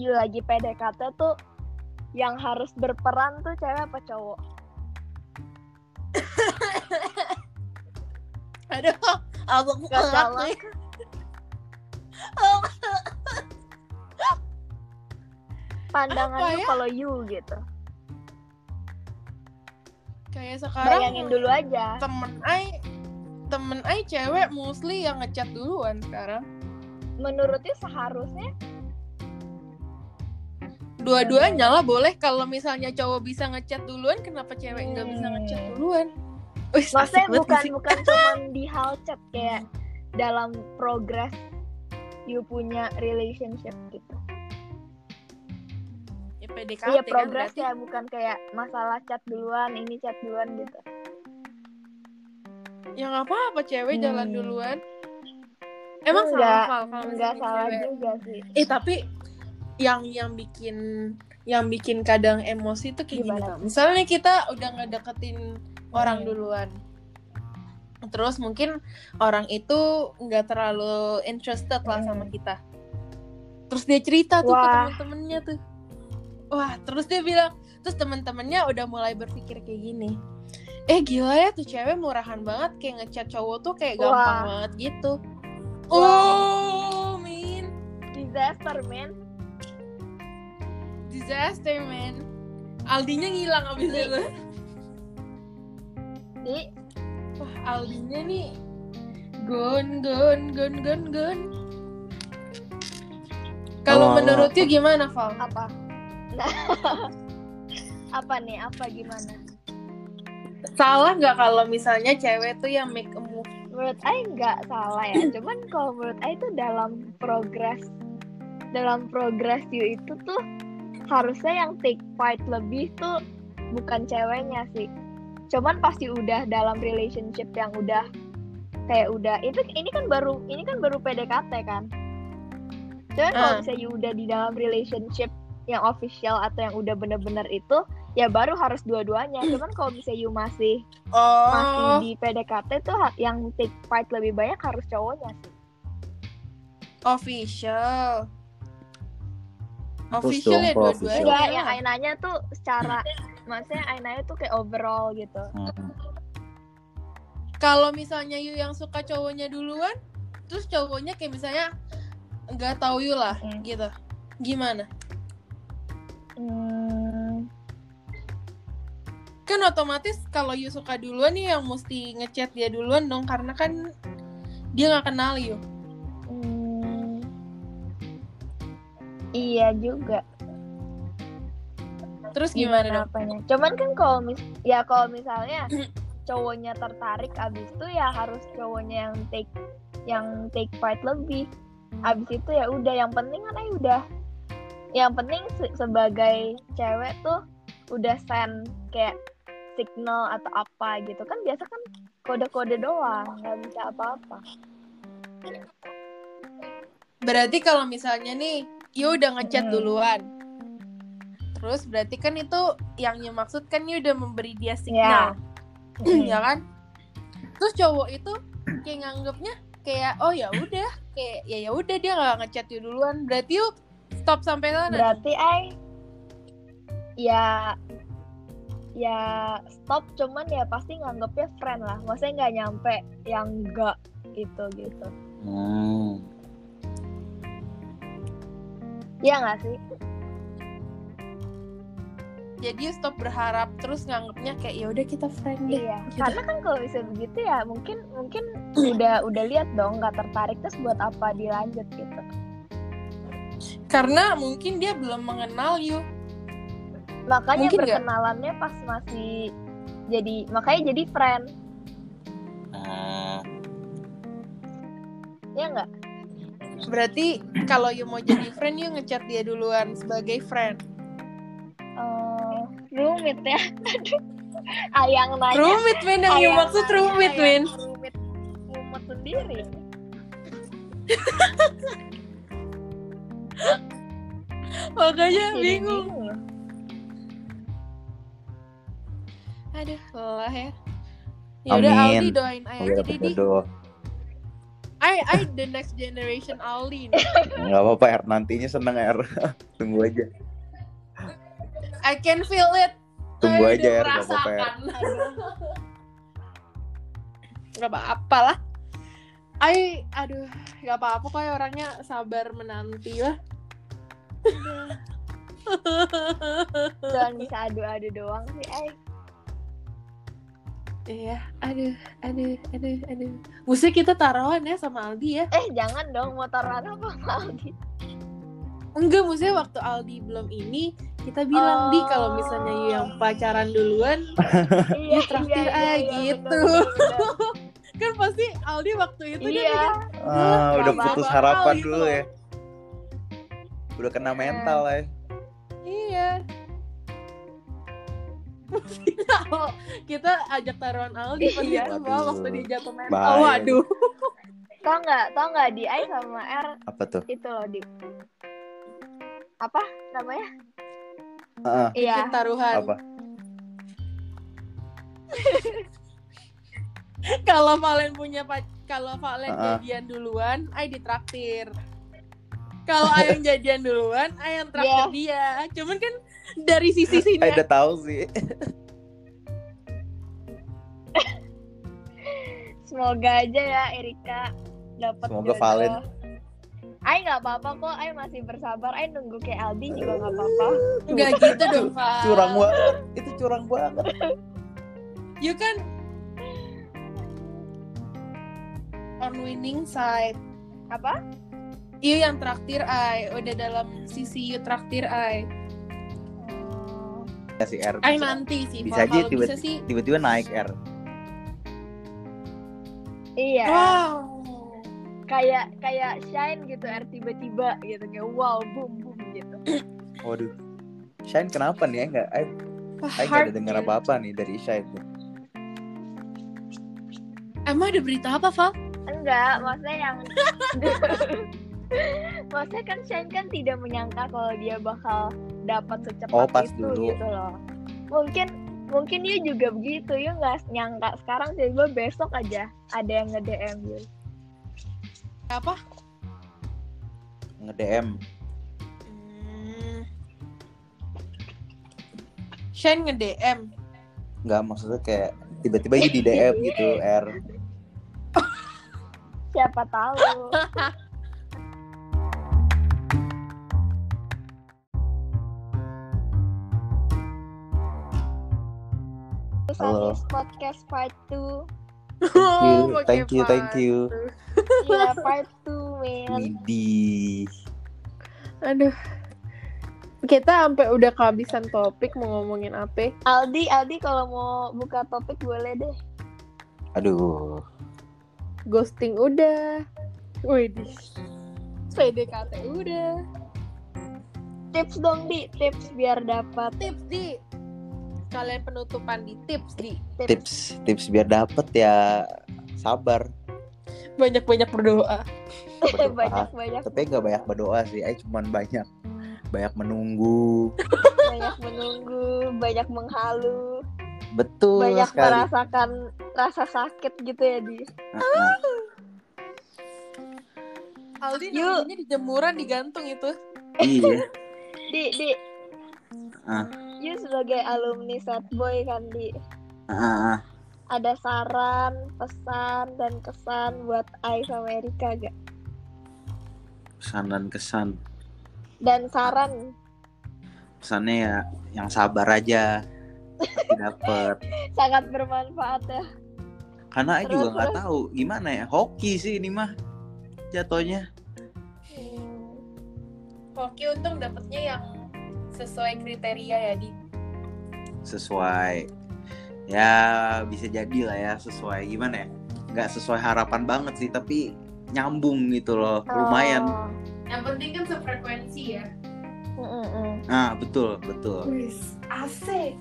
A: you lagi PDKT tuh yang harus berperan tuh cewek apa cowok
B: Aduh, aku
A: Gak
B: kuat
A: salah.
B: nih.
A: pandangan
B: Apa
A: lu
B: ya?
A: kalau you gitu
B: Kayak sekarang
A: bayangin dulu aja
B: temen Ai temen Ai cewek mostly yang ngechat duluan sekarang.
A: menurutnya seharusnya
B: Dua-duanya lah boleh kalau misalnya cowok bisa ngechat duluan, kenapa cewek nggak bisa
A: Hmm.
B: ngechat duluan? Wih,
A: maksudnya bukan
B: sih.
A: bukan cuma di hal chat kayak dalam progress you punya relationship gitu
B: Ya, PDKT
A: iya
B: kan
A: progress
B: berarti.
A: ya bukan kayak masalah chat duluan ini chat duluan gitu
B: Ya nggak apa-apa cewek
A: Hmm.
B: jalan duluan. Emang
A: Enggak,
B: salah kalau
A: enggak salah
B: cewek?
A: juga sih
B: Eh tapi yang yang bikin yang bikin kadang emosi tuh kayak gini
A: Gimana
B: tau. Misalnya kita udah ngedeketin orang
A: Hmm.
B: duluan. Terus mungkin orang itu nggak terlalu interested lah sama kita. Terus dia cerita tuh ke
A: Wah.
B: temen-temennya tuh. Wah, terus dia bilang, terus temen-temennya udah mulai berpikir kayak gini. Eh gila ya tuh cewek murahan banget kayak ngechat cowok tuh kayak gampang
A: Wah.
B: banget gitu.
A: Wah.
B: Oh, min
A: disaster man
B: disaster man Aldinya ngilang abis itu
A: di
B: wah Aldinya nih. Gon gon gon gon gon. Kalau
C: Oh.
B: menurut you gimana Val?
A: apa? Nah apa nih? Apa gimana?
B: Salah nggak kalau misalnya cewek tuh yang make a move?
A: Menurut Ai nggak salah ya. Cuman kalau menurut Ai itu dalam progress dalam progress you itu tuh harusnya yang take fight lebih tuh bukan ceweknya sih cuman pasti udah dalam relationship yang udah kayak udah itu ini kan baru ini kan baru PDKT kan? Cuman kalau
B: Ah.
A: misalnya you udah di dalam relationship yang official atau yang udah bener-bener itu ya baru harus dua-duanya. Cuman kalau misalnya you masih masih
B: oh
A: di PDKT tuh yang take fight lebih banyak harus cowoknya sih.
B: official. Official ya dua-duanya.
A: yang Ainanya tuh secara maksudnya Ainanya tuh kayak overall gitu.
C: Hmm.
B: kalau misalnya Yu yang suka cowoknya duluan terus cowoknya kayak misalnya nggak tahu Yu lah
A: Hmm.
B: gitu gimana
A: Hmm,
B: kan otomatis kalau Yu suka duluan nih yang mesti ngechat dia duluan dong karena kan dia nggak kenal Yu
A: hmm, iya juga.
B: Terus gimana,
A: Gimana
B: dong
A: apanya? Cuman kan kalau mis ya kalau misalnya cowoknya tertarik abis itu ya harus cowoknya yang take yang take fight lebih. Abis itu ya udah yang penting kan eh udah yang penting se- sebagai cewek tuh udah send kayak signal atau apa gitu kan biasa kan kode-kode doang nggak bisa apa-apa
B: berarti kalau misalnya nih Yu udah ngechat
A: Hmm.
B: duluan terus berarti kan itu yang Yu maksud kan Yu udah memberi dia signal.
A: Mm.
B: ya kan? Terus cowok itu kayak nganggapnya kayak oh ya udah. Kayak ya ya udah dia nggak ngechat you duluan. Berarti yuk stop sampai sana.
A: Berarti ay ya ya stop cuman ya pasti nganggapnya friend lah. Maksudnya nggak nyampe yang enggak gitu gitu.
C: Hmm.
A: ya nggak sih
B: jadi you stop berharap terus nganggapnya kayak ya udah kita friend deh.
A: Iya
B: gitu.
A: karena kan kalau bisa begitu ya mungkin mungkin udah udah lihat dong nggak tertarik terus buat apa dilanjut gitu.
B: Karena mungkin dia belum mengenal you.
A: Makanya
B: Mungkin
A: perkenalannya pas masih jadi makanya jadi friend.
C: Ah.
A: ya nggak?
B: Berarti kalau you mau jadi friend you ngechat dia duluan sebagai friend
A: rumit ya aduh ayang nanya
B: rumit men yang
A: Ayang
B: maksud
A: nanya,
B: rumit
A: ayang
B: men
A: rumit rumit sendiri
B: makanya
A: Jadi
B: bingung
A: bingung.
B: aduh lelah ya ya udah. Aldi doain Ay
C: Oke,
B: aja
C: dapat
B: Didi
C: jodoh.
B: I I the next generation Aldi nih.
C: Nggak apa-apa, Er. Nantinya seneng, Er. Tunggu aja.
B: I can feel it.
C: Tunggu aja, Er. Nggak apa-apa,
B: merasakan. Gak apa-apa lah. I, aduh, gak apa-apa kok ya orangnya sabar menanti lah.
A: Jangan bisa adu-adu doang sih, ay.
B: Iya, aduh, aduh, aduh, aduh. Mesti kita taruhan ya sama Aldi ya.
A: Eh, jangan dong motoran apa Aldi.
B: Enggak, maksudnya waktu Aldi belum ini, kita bilang, Di, kalau misalnya you yang pacaran duluan,
A: Iya,
B: traktir ah, gitu.
A: bener, bener.
B: kan pasti Aldi waktu itu dia
A: Iya.
B: bilang,
C: Ah, udah putus harapan
B: itu.
C: dulu ya. Udah kena mental ya.
B: Iya. Oh, kita ajak taruhan Aldi pas
A: Iya.
B: itu
C: Waduh.
B: waktu dia jatuh mental.
C: Bahaya.
B: Waduh.
A: Tau nggak, tau nggak di Ai sama R
C: Apa tuh?
A: itu loh di apa namanya?
C: Ah,
A: Iya.
B: Bikin taruhan.
C: apa?
B: Kalau Valen punya pac- kalau Valen
C: Ah.
B: jadian duluan, Ai ditraktir. Kalau Ayang jadian duluan, Ayang traktir
A: Iya.
B: dia. Cuman kan dari sisi sini
C: Eh, udah tahu sih.
A: Semoga aja ya Erika dapat
C: Semoga
A: jodoh.
C: Valen.
A: Ai nggak apa-apa kok, Ai masih bersabar. Ai nunggu kayak Aldi juga nggak apa-apa.
B: enggak gitu dong, Val.
C: Curang banget. Itu curang banget.
B: You kan on winning side.
A: Apa?
B: You yang traktir Ai, udah dalam sisi you traktir Ai.
A: Oh,
C: si R
B: Ay
C: bisa.
B: nanti sih.
C: Bisa aja tiba-
B: bisa sih.
C: tiba-tiba naik R
A: Iya.
B: Wow.
A: Kayak kayak shine gitu R tiba-tiba gitu kayak wow boom boom gitu.
C: waduh Shine kenapa nih ya nggak Ay, Ay nggak
B: Heart
C: ada dengar
B: ya.
C: apa-apa nih dari Shine.
B: Emang ada berita apa, Val?
A: Enggak, maksudnya yang Maksudnya kan Shine kan tidak menyangka kalau dia bakal dapat secepat
C: Oh, pas
A: itu
C: dulu.
A: gitu loh. Mungkin mungkin dia juga begitu, ya nggak nyangka sekarang tiba besok aja ada yang nge-DM you.
B: Apa?
C: nge-DM
B: Hmm. Shane nge-DM.
C: nggak maksudnya kayak tiba-tiba aja di DM gitu R
A: Siapa tahu.
C: Halo.
A: Podcast Part 2
C: Thank you, thank you, thank you.
A: Iya, Part 2, men
C: Widih.
B: Aduh. Kita sampai udah kehabisan topik mau ngomongin apa?
A: Aldi, Aldi kalau mau buka topik boleh deh.
C: Aduh.
B: Ghosting udah. Widih. PDKT udah.
A: Tips dong, Di. Tips biar dapat
B: Tips di. Kalian penutupan di tips di.
C: Tips. Tips biar dapet ya. Sabar
B: banyak-banyak berdoa.
C: berdoa.
A: Banyak-banyak
C: tapi nggak banyak berdoa sih Ay cuman banyak banyak menunggu
A: banyak menunggu, banyak menghalu,
C: betul
A: banyak
C: sekali
A: merasakan rasa sakit gitu ya di.
C: Heeh.
B: Aldi
A: Yuk.
B: namanya di jemuran digantung itu.
C: iya
A: Di, di.
C: Ah.
A: You sebagai alumni sad boy kan di.
C: Ah, ah,
A: Ada saran, pesan dan kesan buat Ai sama Erika gak?
C: pesan dan kesan
A: Dan saran
C: pesannya ya yang sabar aja dapet
A: sangat bermanfaat ya.
C: karena Ay juga nggak tahu gimana ya hoki sih ini mah jatuhnya
A: Hmm.
B: Oke untung dapetnya yang sesuai kriteria ya di.
C: sesuai ya bisa jadi lah ya sesuai gimana ya nggak sesuai harapan banget sih tapi nyambung gitu loh lumayan
A: Oh.
B: Yang penting kan sefrekuensi ya.
A: Mm-mm-mm.
C: nah betul betul
B: Wis, asik.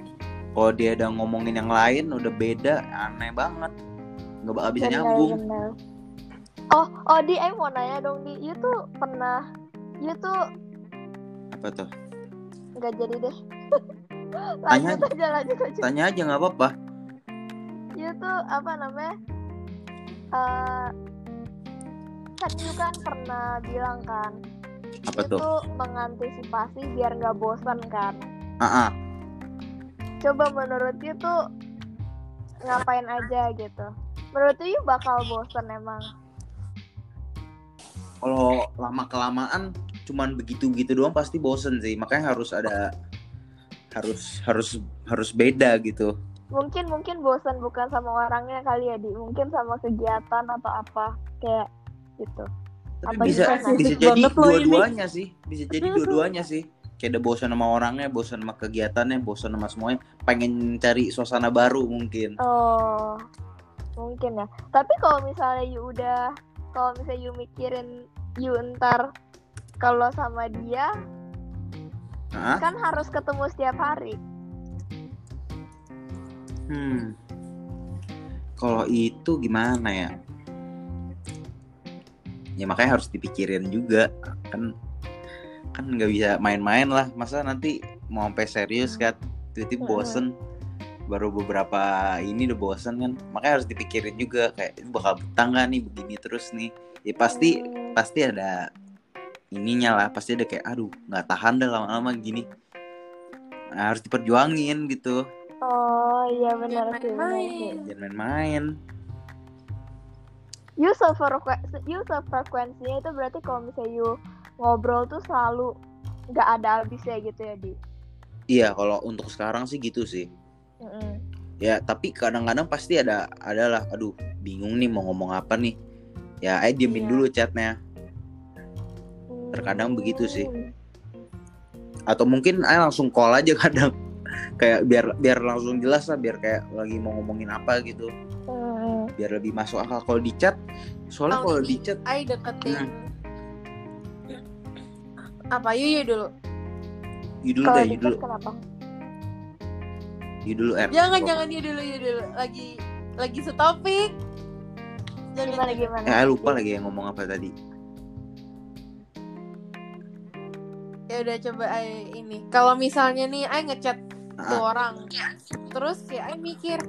C: kalau dia udah ngomongin yang lain udah beda aneh banget nggak bakal bisa
A: Bener,
C: nyambung
A: bener. Oh, oh di, Ai mau nanya dong di, you tuh pernah, you tuh
C: apa tuh
A: nggak jadi deh.
C: Tanya
A: lanjut aja, lanjut aja.
C: tanya aja nggak apa-apa
A: You tuh apa namanya? Eh, kan you kan pernah bilang kan,
C: apa
A: you
C: tuh
A: mengantisipasi biar nggak bosan kan.
C: ah.
A: Coba menurut you tuh ngapain aja gitu? Menurut you bakal bosan emang?
C: kalau lama kelamaan cuman begitu begitu doang pasti bosen sih makanya harus ada harus harus harus beda gitu.
A: Mungkin mungkin bosan bukan sama orangnya kali ya di, mungkin sama kegiatan atau apa kayak gitu.
C: tapi
A: Apa
C: bisa
A: gimana?
C: bisa jadi dua-duanya sih bisa jadi dua-duanya sih. Kayak ada bosan sama orangnya bosan sama kegiatannya bosan sama semuanya. Pengen cari suasana baru mungkin.
A: Oh, mungkin ya. Tapi kalau misalnya you udah, kalau misalnya you mikirin you ntar kalau sama dia
C: Hah?
A: kan harus ketemu setiap hari.
C: Hmm. Kalau itu gimana ya? Ya makanya harus dipikirin juga kan kan nggak bisa main-main lah masa nanti mau sampai serius kan tiba-tiba
A: Mm-mm.
C: bosen baru beberapa ini udah bosen kan makanya harus dipikirin juga kayak "Ini bakal betah nggak nih begini terus nih ya pasti
A: Hmm,
C: pasti ada ininya lah pasti ada kayak aduh nggak tahan dah lama-lama gini Nah, harus diperjuangin gitu
A: Oh iya benar sih.
C: jangan main-main
A: You sefrekuensi, you sefrekuensinya itu berarti kalau misalnya you ngobrol tuh selalu nggak ada habisnya gitu ya di.
C: Iya, kalau untuk sekarang sih gitu sih.
A: Mm-mm.
C: Ya, tapi kadang-kadang pasti ada adalah aduh, bingung nih mau ngomong apa nih. Ya, ayo diemin
A: Iya.
C: dulu chatnya. Terkadang begitu sih.
A: Hmm.
C: Atau mungkin ayo langsung call aja kadang. kayak biar biar langsung jelas lah biar kayak lagi mau ngomongin apa gitu
A: Hmm.
C: biar lebih masuk akal kalau di chat soalnya
B: Oh,
C: kalau di chat
B: Ai deketin apa Yuyu dulu
C: you dulu deh
A: di
C: you dulu
A: kenapa?
C: you dulu er
B: jangan jangan Yuyu dulu Yuyu dulu lagi lagi setopik jangan
A: Gimana gimana?
C: eh lupa lagi yang ngomong apa tadi
B: ya udah coba Ai ini. Kalau misalnya nih Ai ngechat tuh
C: Ah.
B: orang. Terus kayak Ai mikir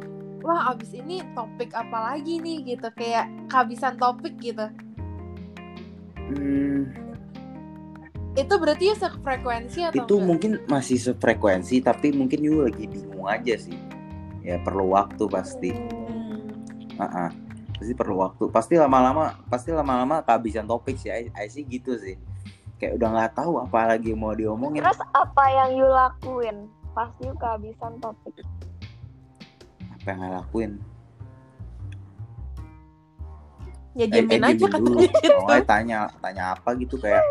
B: wah abis ini topik apa lagi nih? Gitu kayak kehabisan topik gitu.
C: Hmm,
B: itu berarti ya sefrekuensi atau
C: itu
B: enggak?
C: mungkin masih sefrekuensi tapi mungkin you lagi bingung aja sih. Ya perlu waktu pasti.
A: Hmm.
C: Ah, ah. pasti perlu waktu. Pasti lama-lama pasti lama-lama kehabisan topik sih. I, I sih gitu sih kayak udah nggak tahu apa lagi mau diomongin
A: Terus apa yang you lakuin? Pasti you kehabisan topik.
C: apa yang nggak lakuin
B: ya
C: Eh,
B: diemin
C: eh,
B: aja katanya gitu
C: Oh, eh, tanya tanya apa gitu kayak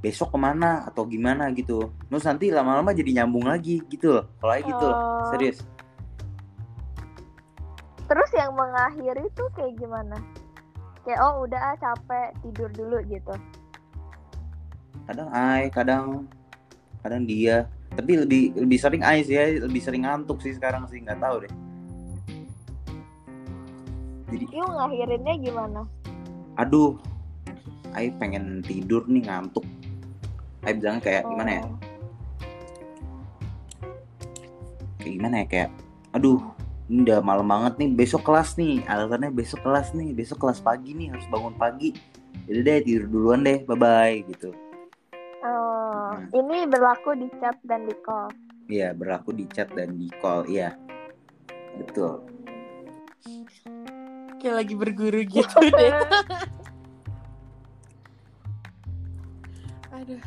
C: besok ke mana atau gimana gitu terus nanti lama-lama jadi nyambung lagi gitu loh kalau kayak gitu loh
A: Oh.
C: serius
A: Terus yang mengakhiri tuh kayak gimana? Kayak oh udah ah, capek tidur dulu gitu.
C: Kadang ai kadang kadang dia. Tapi lebih lebih sering ai sih ai lebih sering ngantuk sih sekarang sih nggak tahu deh. Jadi
A: You ngakhirinnya gimana?
C: aduh ai pengen tidur nih ngantuk. Ai bilang kayak gimana ya?
A: Oh.
C: kayak gimana ya kayak aduh ini udah malam banget nih besok kelas nih. Alasannya besok kelas nih besok kelas pagi nih harus bangun pagi. Jadi deh tidur duluan deh bye bye gitu.
A: Oh,
C: Hmm.
A: ini berlaku di chat dan di call.
C: Iya berlaku di chat dan di call iya betul
B: kayak lagi berguru gitu deh aduh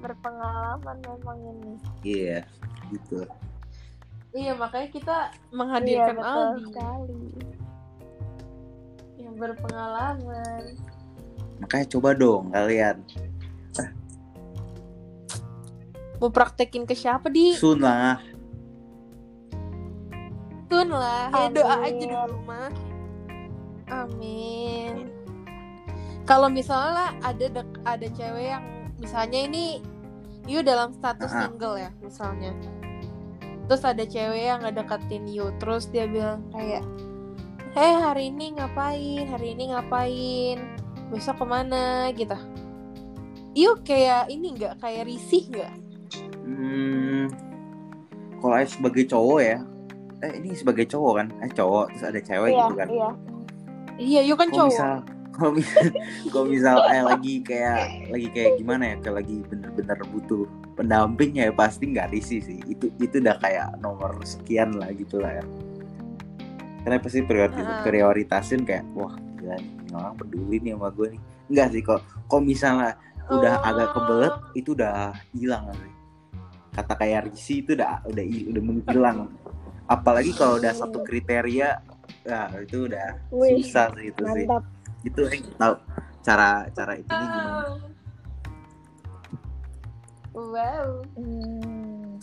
A: Berpengalaman memang ini.
C: iya gitu
B: iya makanya kita
A: Iya,
B: menghadirkan
A: betul
B: Aldi
A: sekali.
B: yang berpengalaman
C: makanya coba dong kalian
B: mau praktekin ke siapa di?
C: Sun lah
B: ya doa aja dulu mah amin. Kalau misalnya ada dek- ada cewek yang misalnya ini you dalam status
C: Ah.
B: single ya misalnya. Terus ada cewek yang ngedeketin you terus dia bilang kayak hei hari ini ngapain? Hari ini ngapain? Besok ke mana? Gitu. You kayak ini nggak? Kayak risih nggak
C: hmm, kalau Ais sebagai cowok ya. Eh ini sebagai cowok kan? Eh cowok terus ada cewek
A: Iya,
C: gitu kan?
A: iya.
B: iya you kan
C: kalau
B: cowok.
C: misal kalau misal kalau misal eh lagi kayak lagi kayak gimana ya? Kayak lagi bener-bener butuh pendamping ya pasti nggak risih sih. Itu itu udah kayak nomor sekian lah gitu lah ya. Karena pasti priori-
B: Ah.
C: prioritasin kayak wah gila nih ini orang peduli nih sama gue nih. Enggak sih kok kalau misalnya udah
B: Oh.
C: agak kebelet itu udah hilang sih kata kayak risih itu udah udah udah menghilang apalagi kalau udah satu kriteria ya itu udah
A: Wih,
C: susah sih itu sih
A: Mantap.
C: itu eh tahu cara cara itu gimana
B: wow
A: Hmm.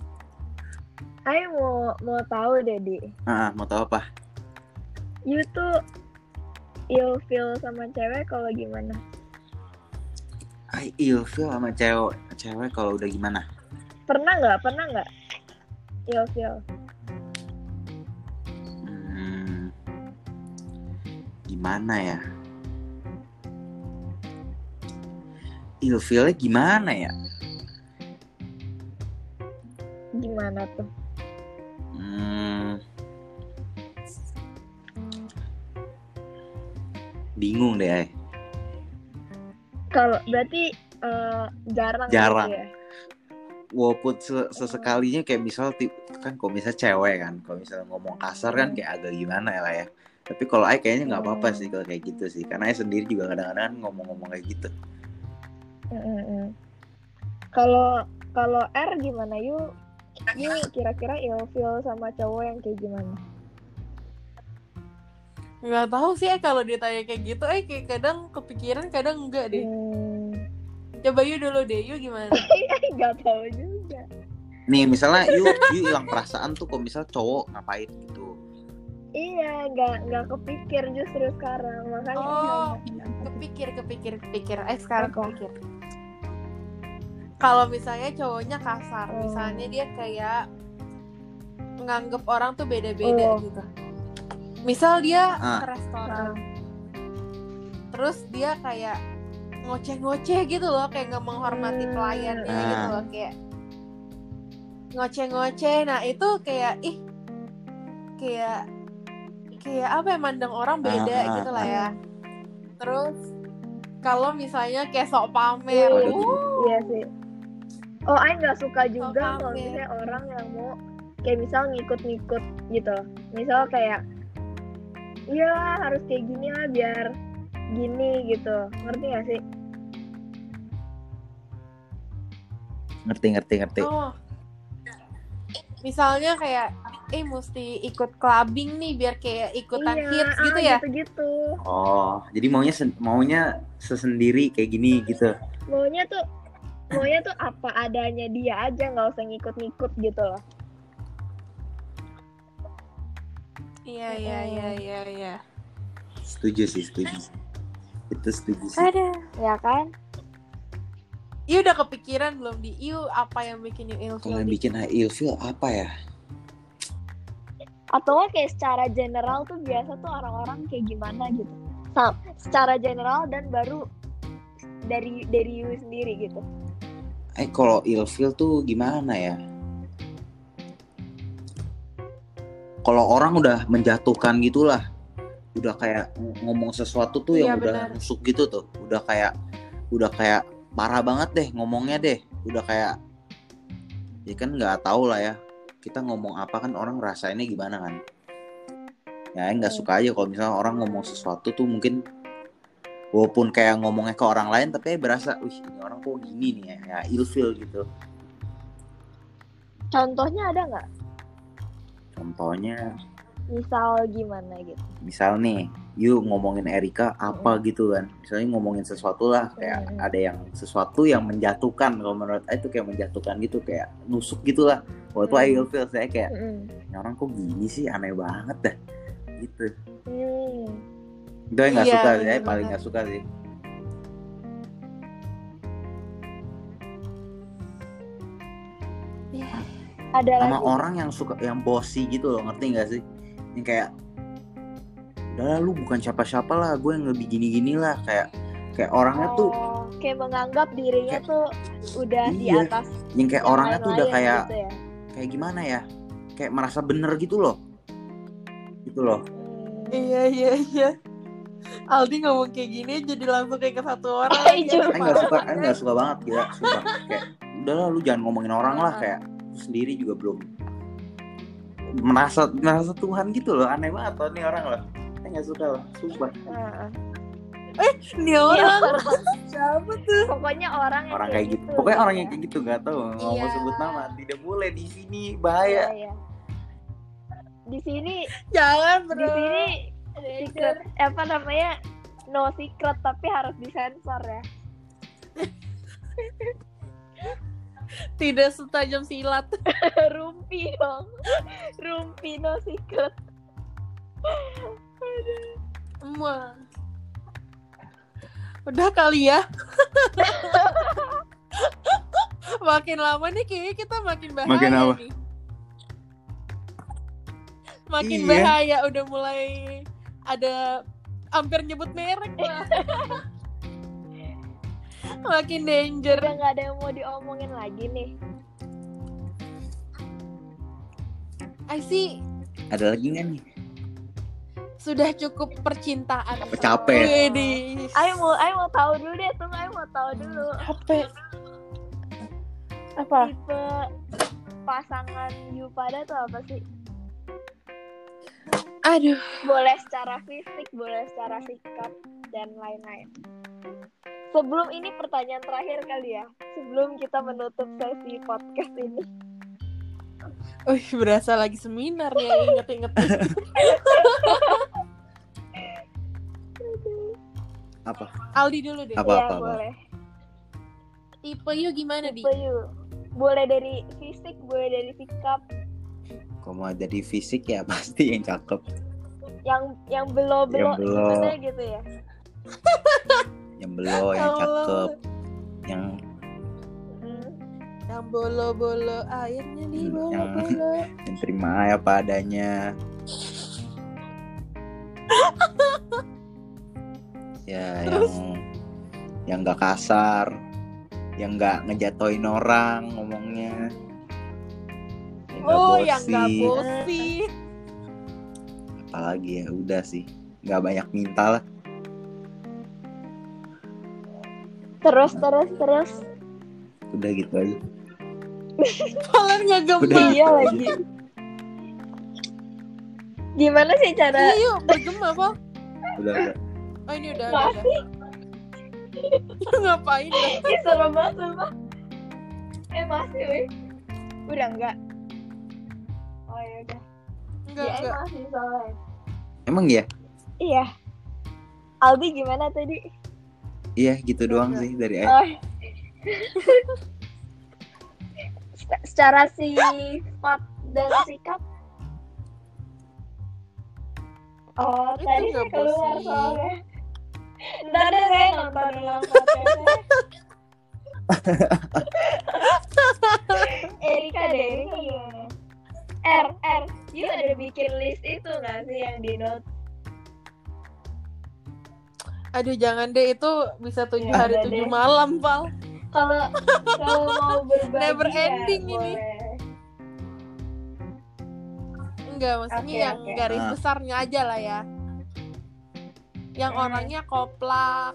A: Ayo mau mau tahu deh di.
C: ah mau tahu apa
A: You tuh feel sama cewek kalau gimana?
C: I ilfeel sama cewek cewek kalau udah gimana
A: Pernah nggak? Pernah nggak? feel
C: hmm, gimana ya ilfeelnya gimana ya
A: gimana tuh?
C: Hmm. Bingung deh. Ay.
A: Kalau berarti eh, jarang.
C: Jarang.
A: gitu ya?
C: Walaupun se- sesekalinya kayak misal kan kalau misal cewek kan, kalau misal ngomong kasar kan kayak agak gimana ya lah ya. Tapi kalau Ay kayaknya nggak apa-apa sih kalau kayak gitu sih, karena Ay sendiri juga kadang-kadang ngomong-ngomong kayak gitu.
A: Kalau kalau R gimana? You you kira-kira feel sama cowok yang kayak gimana?
B: nggak tahu sih eh kalau ditanya kayak gitu eh kayak kadang kepikiran kadang enggak deh
A: Hmm.
B: Coba yuk dulu deh yuk gimana
A: Nggak tahu juga.
C: nih misalnya yuk yuk hilang perasaan tuh kalau misal cowok ngapain gitu
A: iya nggak nggak kepikir justru sekarang makanya
B: Oh,
A: nggak nggak-
B: kepikir kepikir kepikir eh sekarang
A: Apa?
B: kepikir kalau misalnya cowoknya kasar
A: Oh.
B: misalnya dia kayak nganggep orang tuh beda-beda
A: Oh.
B: gitu misal dia
C: Ah.
B: ke restoran terus dia kayak ngoceh-ngoceh gitu loh kayak nggak menghormati
A: Hmm.
B: pelayannya
C: Ah.
B: gitu loh kayak ngoceh-ngoceh nah itu kayak ih kayak kayak apa ya mandang orang beda
C: Ah, ah,
B: gitu lah
C: ah.
B: ya terus kalau misalnya kayak sok pamer
A: Iya.
B: uh,
A: iya sih oh Aing nggak suka juga
B: Oh,
A: kalau misalnya orang yang mau kayak misal ngikut-ngikut gitu misal kayak iya harus kayak gini lah biar gini gitu. Ngerti gak sih?
C: Ngerti ngerti ngerti.
B: Oh. Misalnya kayak eh mesti ikut clubbing nih biar kayak ikutan
A: iya,
B: hits
A: ah,
B: gitu ya?
A: gitu-gitu.
C: Oh jadi maunya maunya sesendiri kayak gini gitu.
A: Maunya tuh maunya tuh apa adanya dia aja nggak usah ngikut-ngikut gitu loh.
B: Iya iya iya iya iya.
C: Setuju sih setuju itu setuju sih.
B: Ada.
A: Ya kan?
B: Iya udah kepikiran belum di Iu apa yang bikin you ilfeel?
C: kalau yang bikin ilfeel apa ya?
A: Atau kayak secara general tuh biasa tuh orang-orang kayak gimana gitu. Sa- secara general dan baru dari dari you sendiri gitu.
C: Eh kalau ilfeel tuh gimana ya? Kalau orang udah menjatuhkan gitulah udah kayak ng- ngomong sesuatu tuh yang
B: Iya,
C: udah
B: benar.
C: nusuk gitu tuh. Udah kayak udah kayak parah banget deh ngomongnya deh. Udah kayak ya kan nggak tahu lah ya kita ngomong apa kan orang ngerasainnya gimana kan. Ya nggak
A: Hmm.
C: suka aja kalau misalnya orang ngomong sesuatu tuh mungkin walaupun kayak ngomongnya ke orang lain tapi berasa wih ini orang kok gini nih ya, ya ilfeel gitu.
A: Contohnya ada nggak?
C: Contohnya
A: misal gimana gitu?
C: Misal nih yuk ngomongin Erika apa gitu kan? Misalnya ngomongin sesuatu lah kayak
A: Hmm.
C: ada yang sesuatu yang menjatuhkan kalau menurut saya itu kayak menjatuhkan gitu kayak nusuk gitu lah. Waktu
A: Hmm.
C: I feel saya kayak ini orang kok gini sih? Aneh banget dah. Gitu.
A: Hmm.
C: itu yang nggak
B: Iya,
C: suka saya paling nggak suka sih.
A: Ada
C: sama
A: lagi?
C: orang yang suka yang bossy gitu loh ngerti nggak sih yang kayak udah lu bukan siapa-siapa lah gue yang lebih gini-gini lah kayak kayak orangnya tuh
A: Oh, kayak menganggap dirinya tuh udah di
C: Iya.
A: atas
C: yang kayak
A: yang
C: orangnya tuh udah kayak
A: gitu ya.
C: kayak gimana ya kayak merasa bener gitu loh gitu loh
A: Hmm.
B: Iya iya iya. Aldi ngomong kayak gini jadi langsung kayak ke satu orang.
A: Ay,
B: aja.
A: Ju.
C: Saya nggak suka, saya nggak suka banget gila, sumpah. Kayak udahlah lu jangan ngomongin orang lah kayak lu sendiri juga belum merasa merasa Tuhan gitu loh, aneh banget loh nih orang loh. Saya nggak suka lah, sumpah.
A: Heeh.
B: Nih orang siapa tuh?
A: pokoknya orang yang
C: Orang kayak gitu, pokoknya orang yang
A: ya.
C: kayak gitu nggak tahu nggak mau
B: Iya.
C: sebut nama, tidak boleh di sini
A: Iya,
C: bahaya.
A: iya. di sini
B: Jangan
A: di
B: bro.
A: sini secret eh, apa namanya no secret tapi harus disensor ya
B: Tidak setajam silat.
A: rumpi dong rumpi no secret.
B: Udah kali ya. makin lama nih kayaknya kita makin bahaya
C: Makin apa?
B: nih. Makin
C: Iya.
B: bahaya udah mulai ada hampir nyebut merek lah. makin danger.
A: udah nggak ada yang mau diomongin lagi nih
B: I see
C: Ada lagi nggak nih?
B: sudah cukup percintaan.
C: Apa capek?
A: Ayo mau ayo mau tahu dulu deh tunggu ayo mau tahu dulu
B: Capek. Apa?
A: tipe pasangan you pada tuh apa sih
B: Aduh.
A: boleh secara fisik boleh secara sikap dan lain-lain sebelum ini pertanyaan terakhir kali ya sebelum kita menutup sesi podcast ini
B: Wih, berasa lagi seminar ya inget-inget.
C: Apa?
B: Aldi dulu deh.
C: Apa
A: ya
C: apa apa?
A: boleh
B: Tipe you gimana di?
A: tipe you boleh dari fisik boleh dari sikap
C: kalau mau dari fisik ya pasti yang cakep
A: yang yang belo belo
C: Yang belo.
A: gimana gitu ya
C: yang belo yang
B: Allah.
C: cakep yang.
B: Yang bolo-bolo airnya di bolo-bolo.
C: yang terima aja apa adanya ya
B: Terus?
C: yang yang nggak kasar yang nggak ngejatoin orang ngomongnya yang
B: Oh, yang gak
C: bosi.
B: bosi.
C: apalagi ya udah sih nggak banyak minta lah
A: terus terus terus.
C: Udah gitu aja. Udah
B: gemar.
A: Iya
C: gitu
A: lagi.
C: aja.
A: gimana sih cara?
B: Iya, yuk bergema, Pal.
C: udah udah.
B: Oh, ini udah,
A: masih
B: ngapain dah?
A: Ih, serem banget sumpah eh masih weh. Udah enggak. Oh ya udah.
B: Enggak,
A: ya
B: enggak.
A: masih soalnya.
C: Emang ya
A: iya. Aldi gimana tadi
C: iya gitu doang
B: Enggak.
C: sih dari Aing.
A: Oh. Se- secara sifat dan sikap oh
B: Itu
A: tadi sih keluar
B: bosi.
A: soalnya Ntar deh saya nonton ulang podcastnya
B: Aduh, jangan deh itu bisa tujuh
A: Ya
B: hari tujuh
A: deh.
B: malam, Pal.
A: kalau kalau mau berbagi
B: Never
A: ya
B: ending ini.
A: boleh.
B: Enggak, maksudnya
A: Oke,
B: yang
A: oke.
B: garis
C: Ah.
B: besarnya aja lah ya. Yang
A: Hmm.
B: orangnya koplak.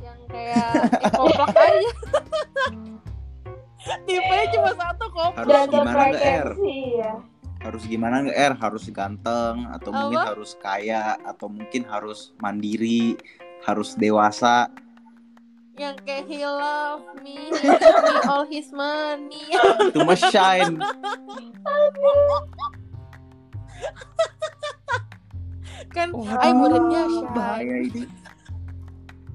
B: Yang kayak ya, koplak aja. Tipenya cuma satu koplak.
C: Harus
A: Dan
C: gimana R?
A: ya
C: harus gimana nggak R harus ganteng atau mungkin
B: Apa?
C: harus kaya atau mungkin harus mandiri harus dewasa
B: Yang kayak he love me, he give me all his money.
C: itu mah shine
B: kan, ay muridnya shy.
C: bahaya ini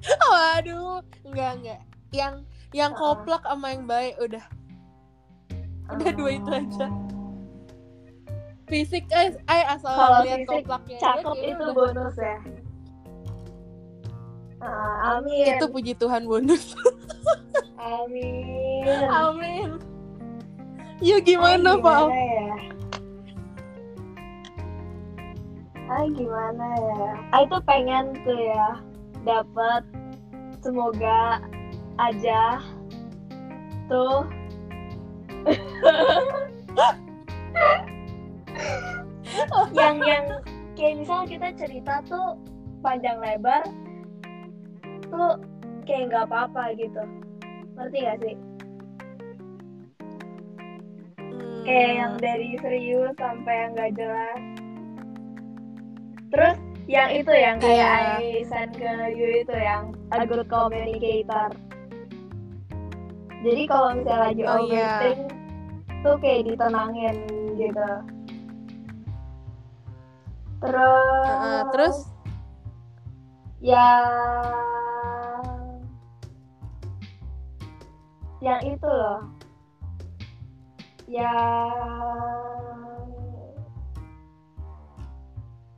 B: Waduh, enggak enggak. Yang yang koplak sama yang baik udah. Udah dua itu aja. Fisik eh, ay asal
A: Kalau
B: lihat aja
A: cakep
B: kayaknya
A: itu bonus ya Ah, amin
B: itu puji Tuhan bonus.
A: amin
B: Amin. Ya gimana,
A: Ay,
B: Pak?
A: ya Ay gimana ya Ay tuh pengen tuh ya dapat semoga aja tuh yang yang kayak misal kita cerita tuh panjang lebar tuh kayak nggak apa-apa gitu. Ngerti gak sih?
B: Hmm.
A: kayak yang dari serius sampai yang nggak jelas. Terus yang itu yang kayak I send ke you itu yang a good communicator. Jadi kalau misalnya lagi
B: Oh, iya.
A: overthink tuh kayak ditenangin gitu terus?
B: Heeh, terus?
A: Yang yang itu loh. Yang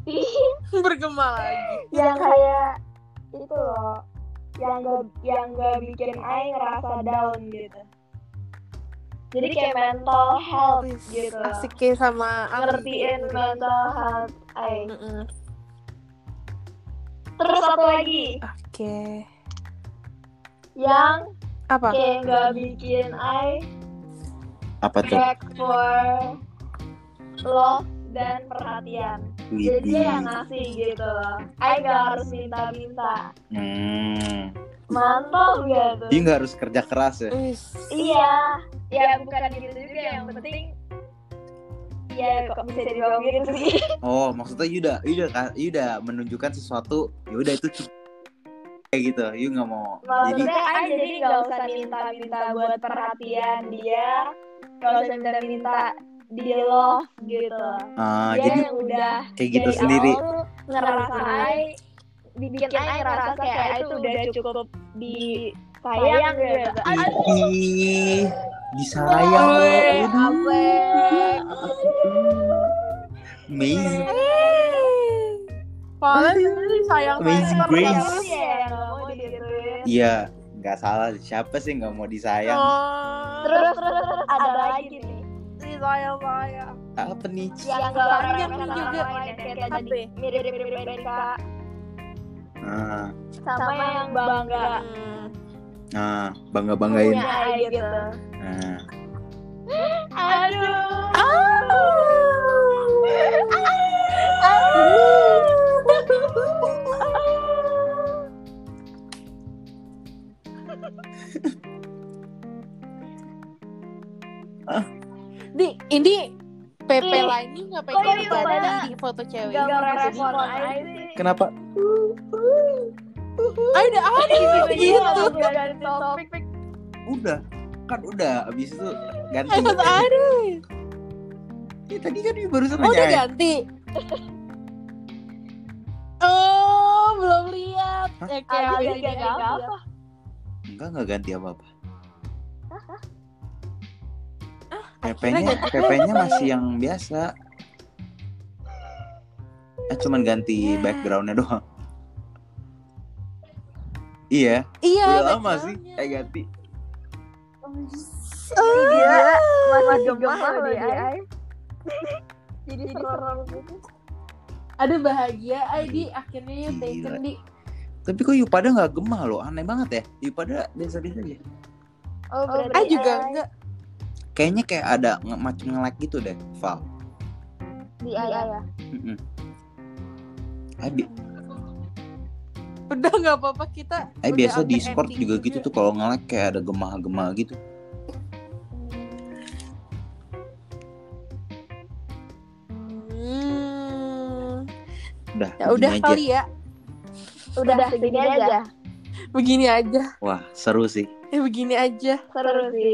B: bergema lagi.
A: yang kayak itu loh. Yang gak yang gak bikin Ai ngerasa down gitu. Jadi kayak mental health gitu
B: Asik kayak sama
A: ngertiin mental health Ai
B: Mm-mm.
A: terus satu lagi?
B: Oke.
A: yang
B: Apa?
A: kayak gak bikin Ai
C: apa tuh?
A: back for love dan perhatian. Jadi dia yang ngasih gitu loh. Ai gak harus minta-minta.
C: Hmm.
A: mantap gitu
C: dia nggak harus kerja keras ya?
B: Wis.
A: Iya, ya bukan gitu juga. Yang penting Iya, kok bisa dibilang gitu sih?
C: oh maksudnya Yuda Yuda Yuda menunjukkan sesuatu ya udah itu cukup kayak gitu Yu nggak mau jadi
A: Maksudnya aja jadi nggak usah minta-minta buat perhatian dia, nggak usah minta-minta di love gitu.
C: ah,
A: dia
C: jadi
A: yang udah
C: kayak gitu
A: dari
C: sendiri
A: awal ngerasa Ai, bikin Ai ngerasa kayak Ai itu udah cukup di sayang gitu.
C: Ih, disayang loh.
B: Weh,
C: Aduh. Amazing.
B: Padahal sebenarnya sayang
C: Amazing Grace.
A: Iya, nggak.
C: Iya, salah. Siapa sih nggak mau disayang?
B: Oh,
A: Terus terus terus ada lagi nih.
B: sayang sayang.
C: Apa nih?
A: Yang
B: Panjang nih
A: sama
B: juga.
A: yang kayak
B: Apa
A: tadi
B: ya?
A: mirip-mirip Erika
C: Ah,
A: sama yang bangga
C: nah, bangga banggain.
A: punya gitu.
C: Nah,
A: Aduh.
B: Di, ini PP lagi nggak
A: kok
B: pengen ada di foto cewek.
A: Ai sih.
C: kenapa?
B: Ah, udah ada
A: Tiba-tiba
B: gitu.
A: topik.
C: Udah, kan udah. Abis itu ganti.
B: Eh, pas ada.
C: Ya, tadi kan dia barusan
B: Oh, udah ganti. Oh, belum lihat. Ya, kayak
A: Ada
B: ganti.
A: apa?
C: Enggak, enggak ganti apa-apa.
B: akhirnya
C: PP-nya,
B: ganti
C: PP-nya
B: PP.
C: masih yang biasa. Eh, cuman ganti backgroundnya doang. Iya,
B: Iya,
C: udah lama sih kayak ganti.
B: Oh,
A: Gila, masih
B: Masih
A: gemah loh dia.
B: dia.
A: Jadi serem gitu.
B: Ada bahagia, ay, di akhirnya ya taken di.
C: Tapi kok Yupada nggak gemah loh, aneh banget ya. Yupada biasa-biasa aja.
A: Oh, berarti
B: Ah juga enggak.
C: Kayaknya kayak ada nge macam nge-lag gitu deh, Val.
A: di ai ya.
C: Mm-mm. Ah, bi-
B: Udah nggak apa-apa kita.
C: eh,
B: udah
C: biasa Discord
B: ending
C: juga gitu tuh kalau nge-lag kayak ada gemah-gemah gitu.
B: Hmm.
C: Udah,
B: Ya udah
C: begini aja.
B: kali ya.
A: Udah segini aja.
B: Begini aja.
C: Wah, seru sih.
B: Ya begini aja.
A: Seru sih.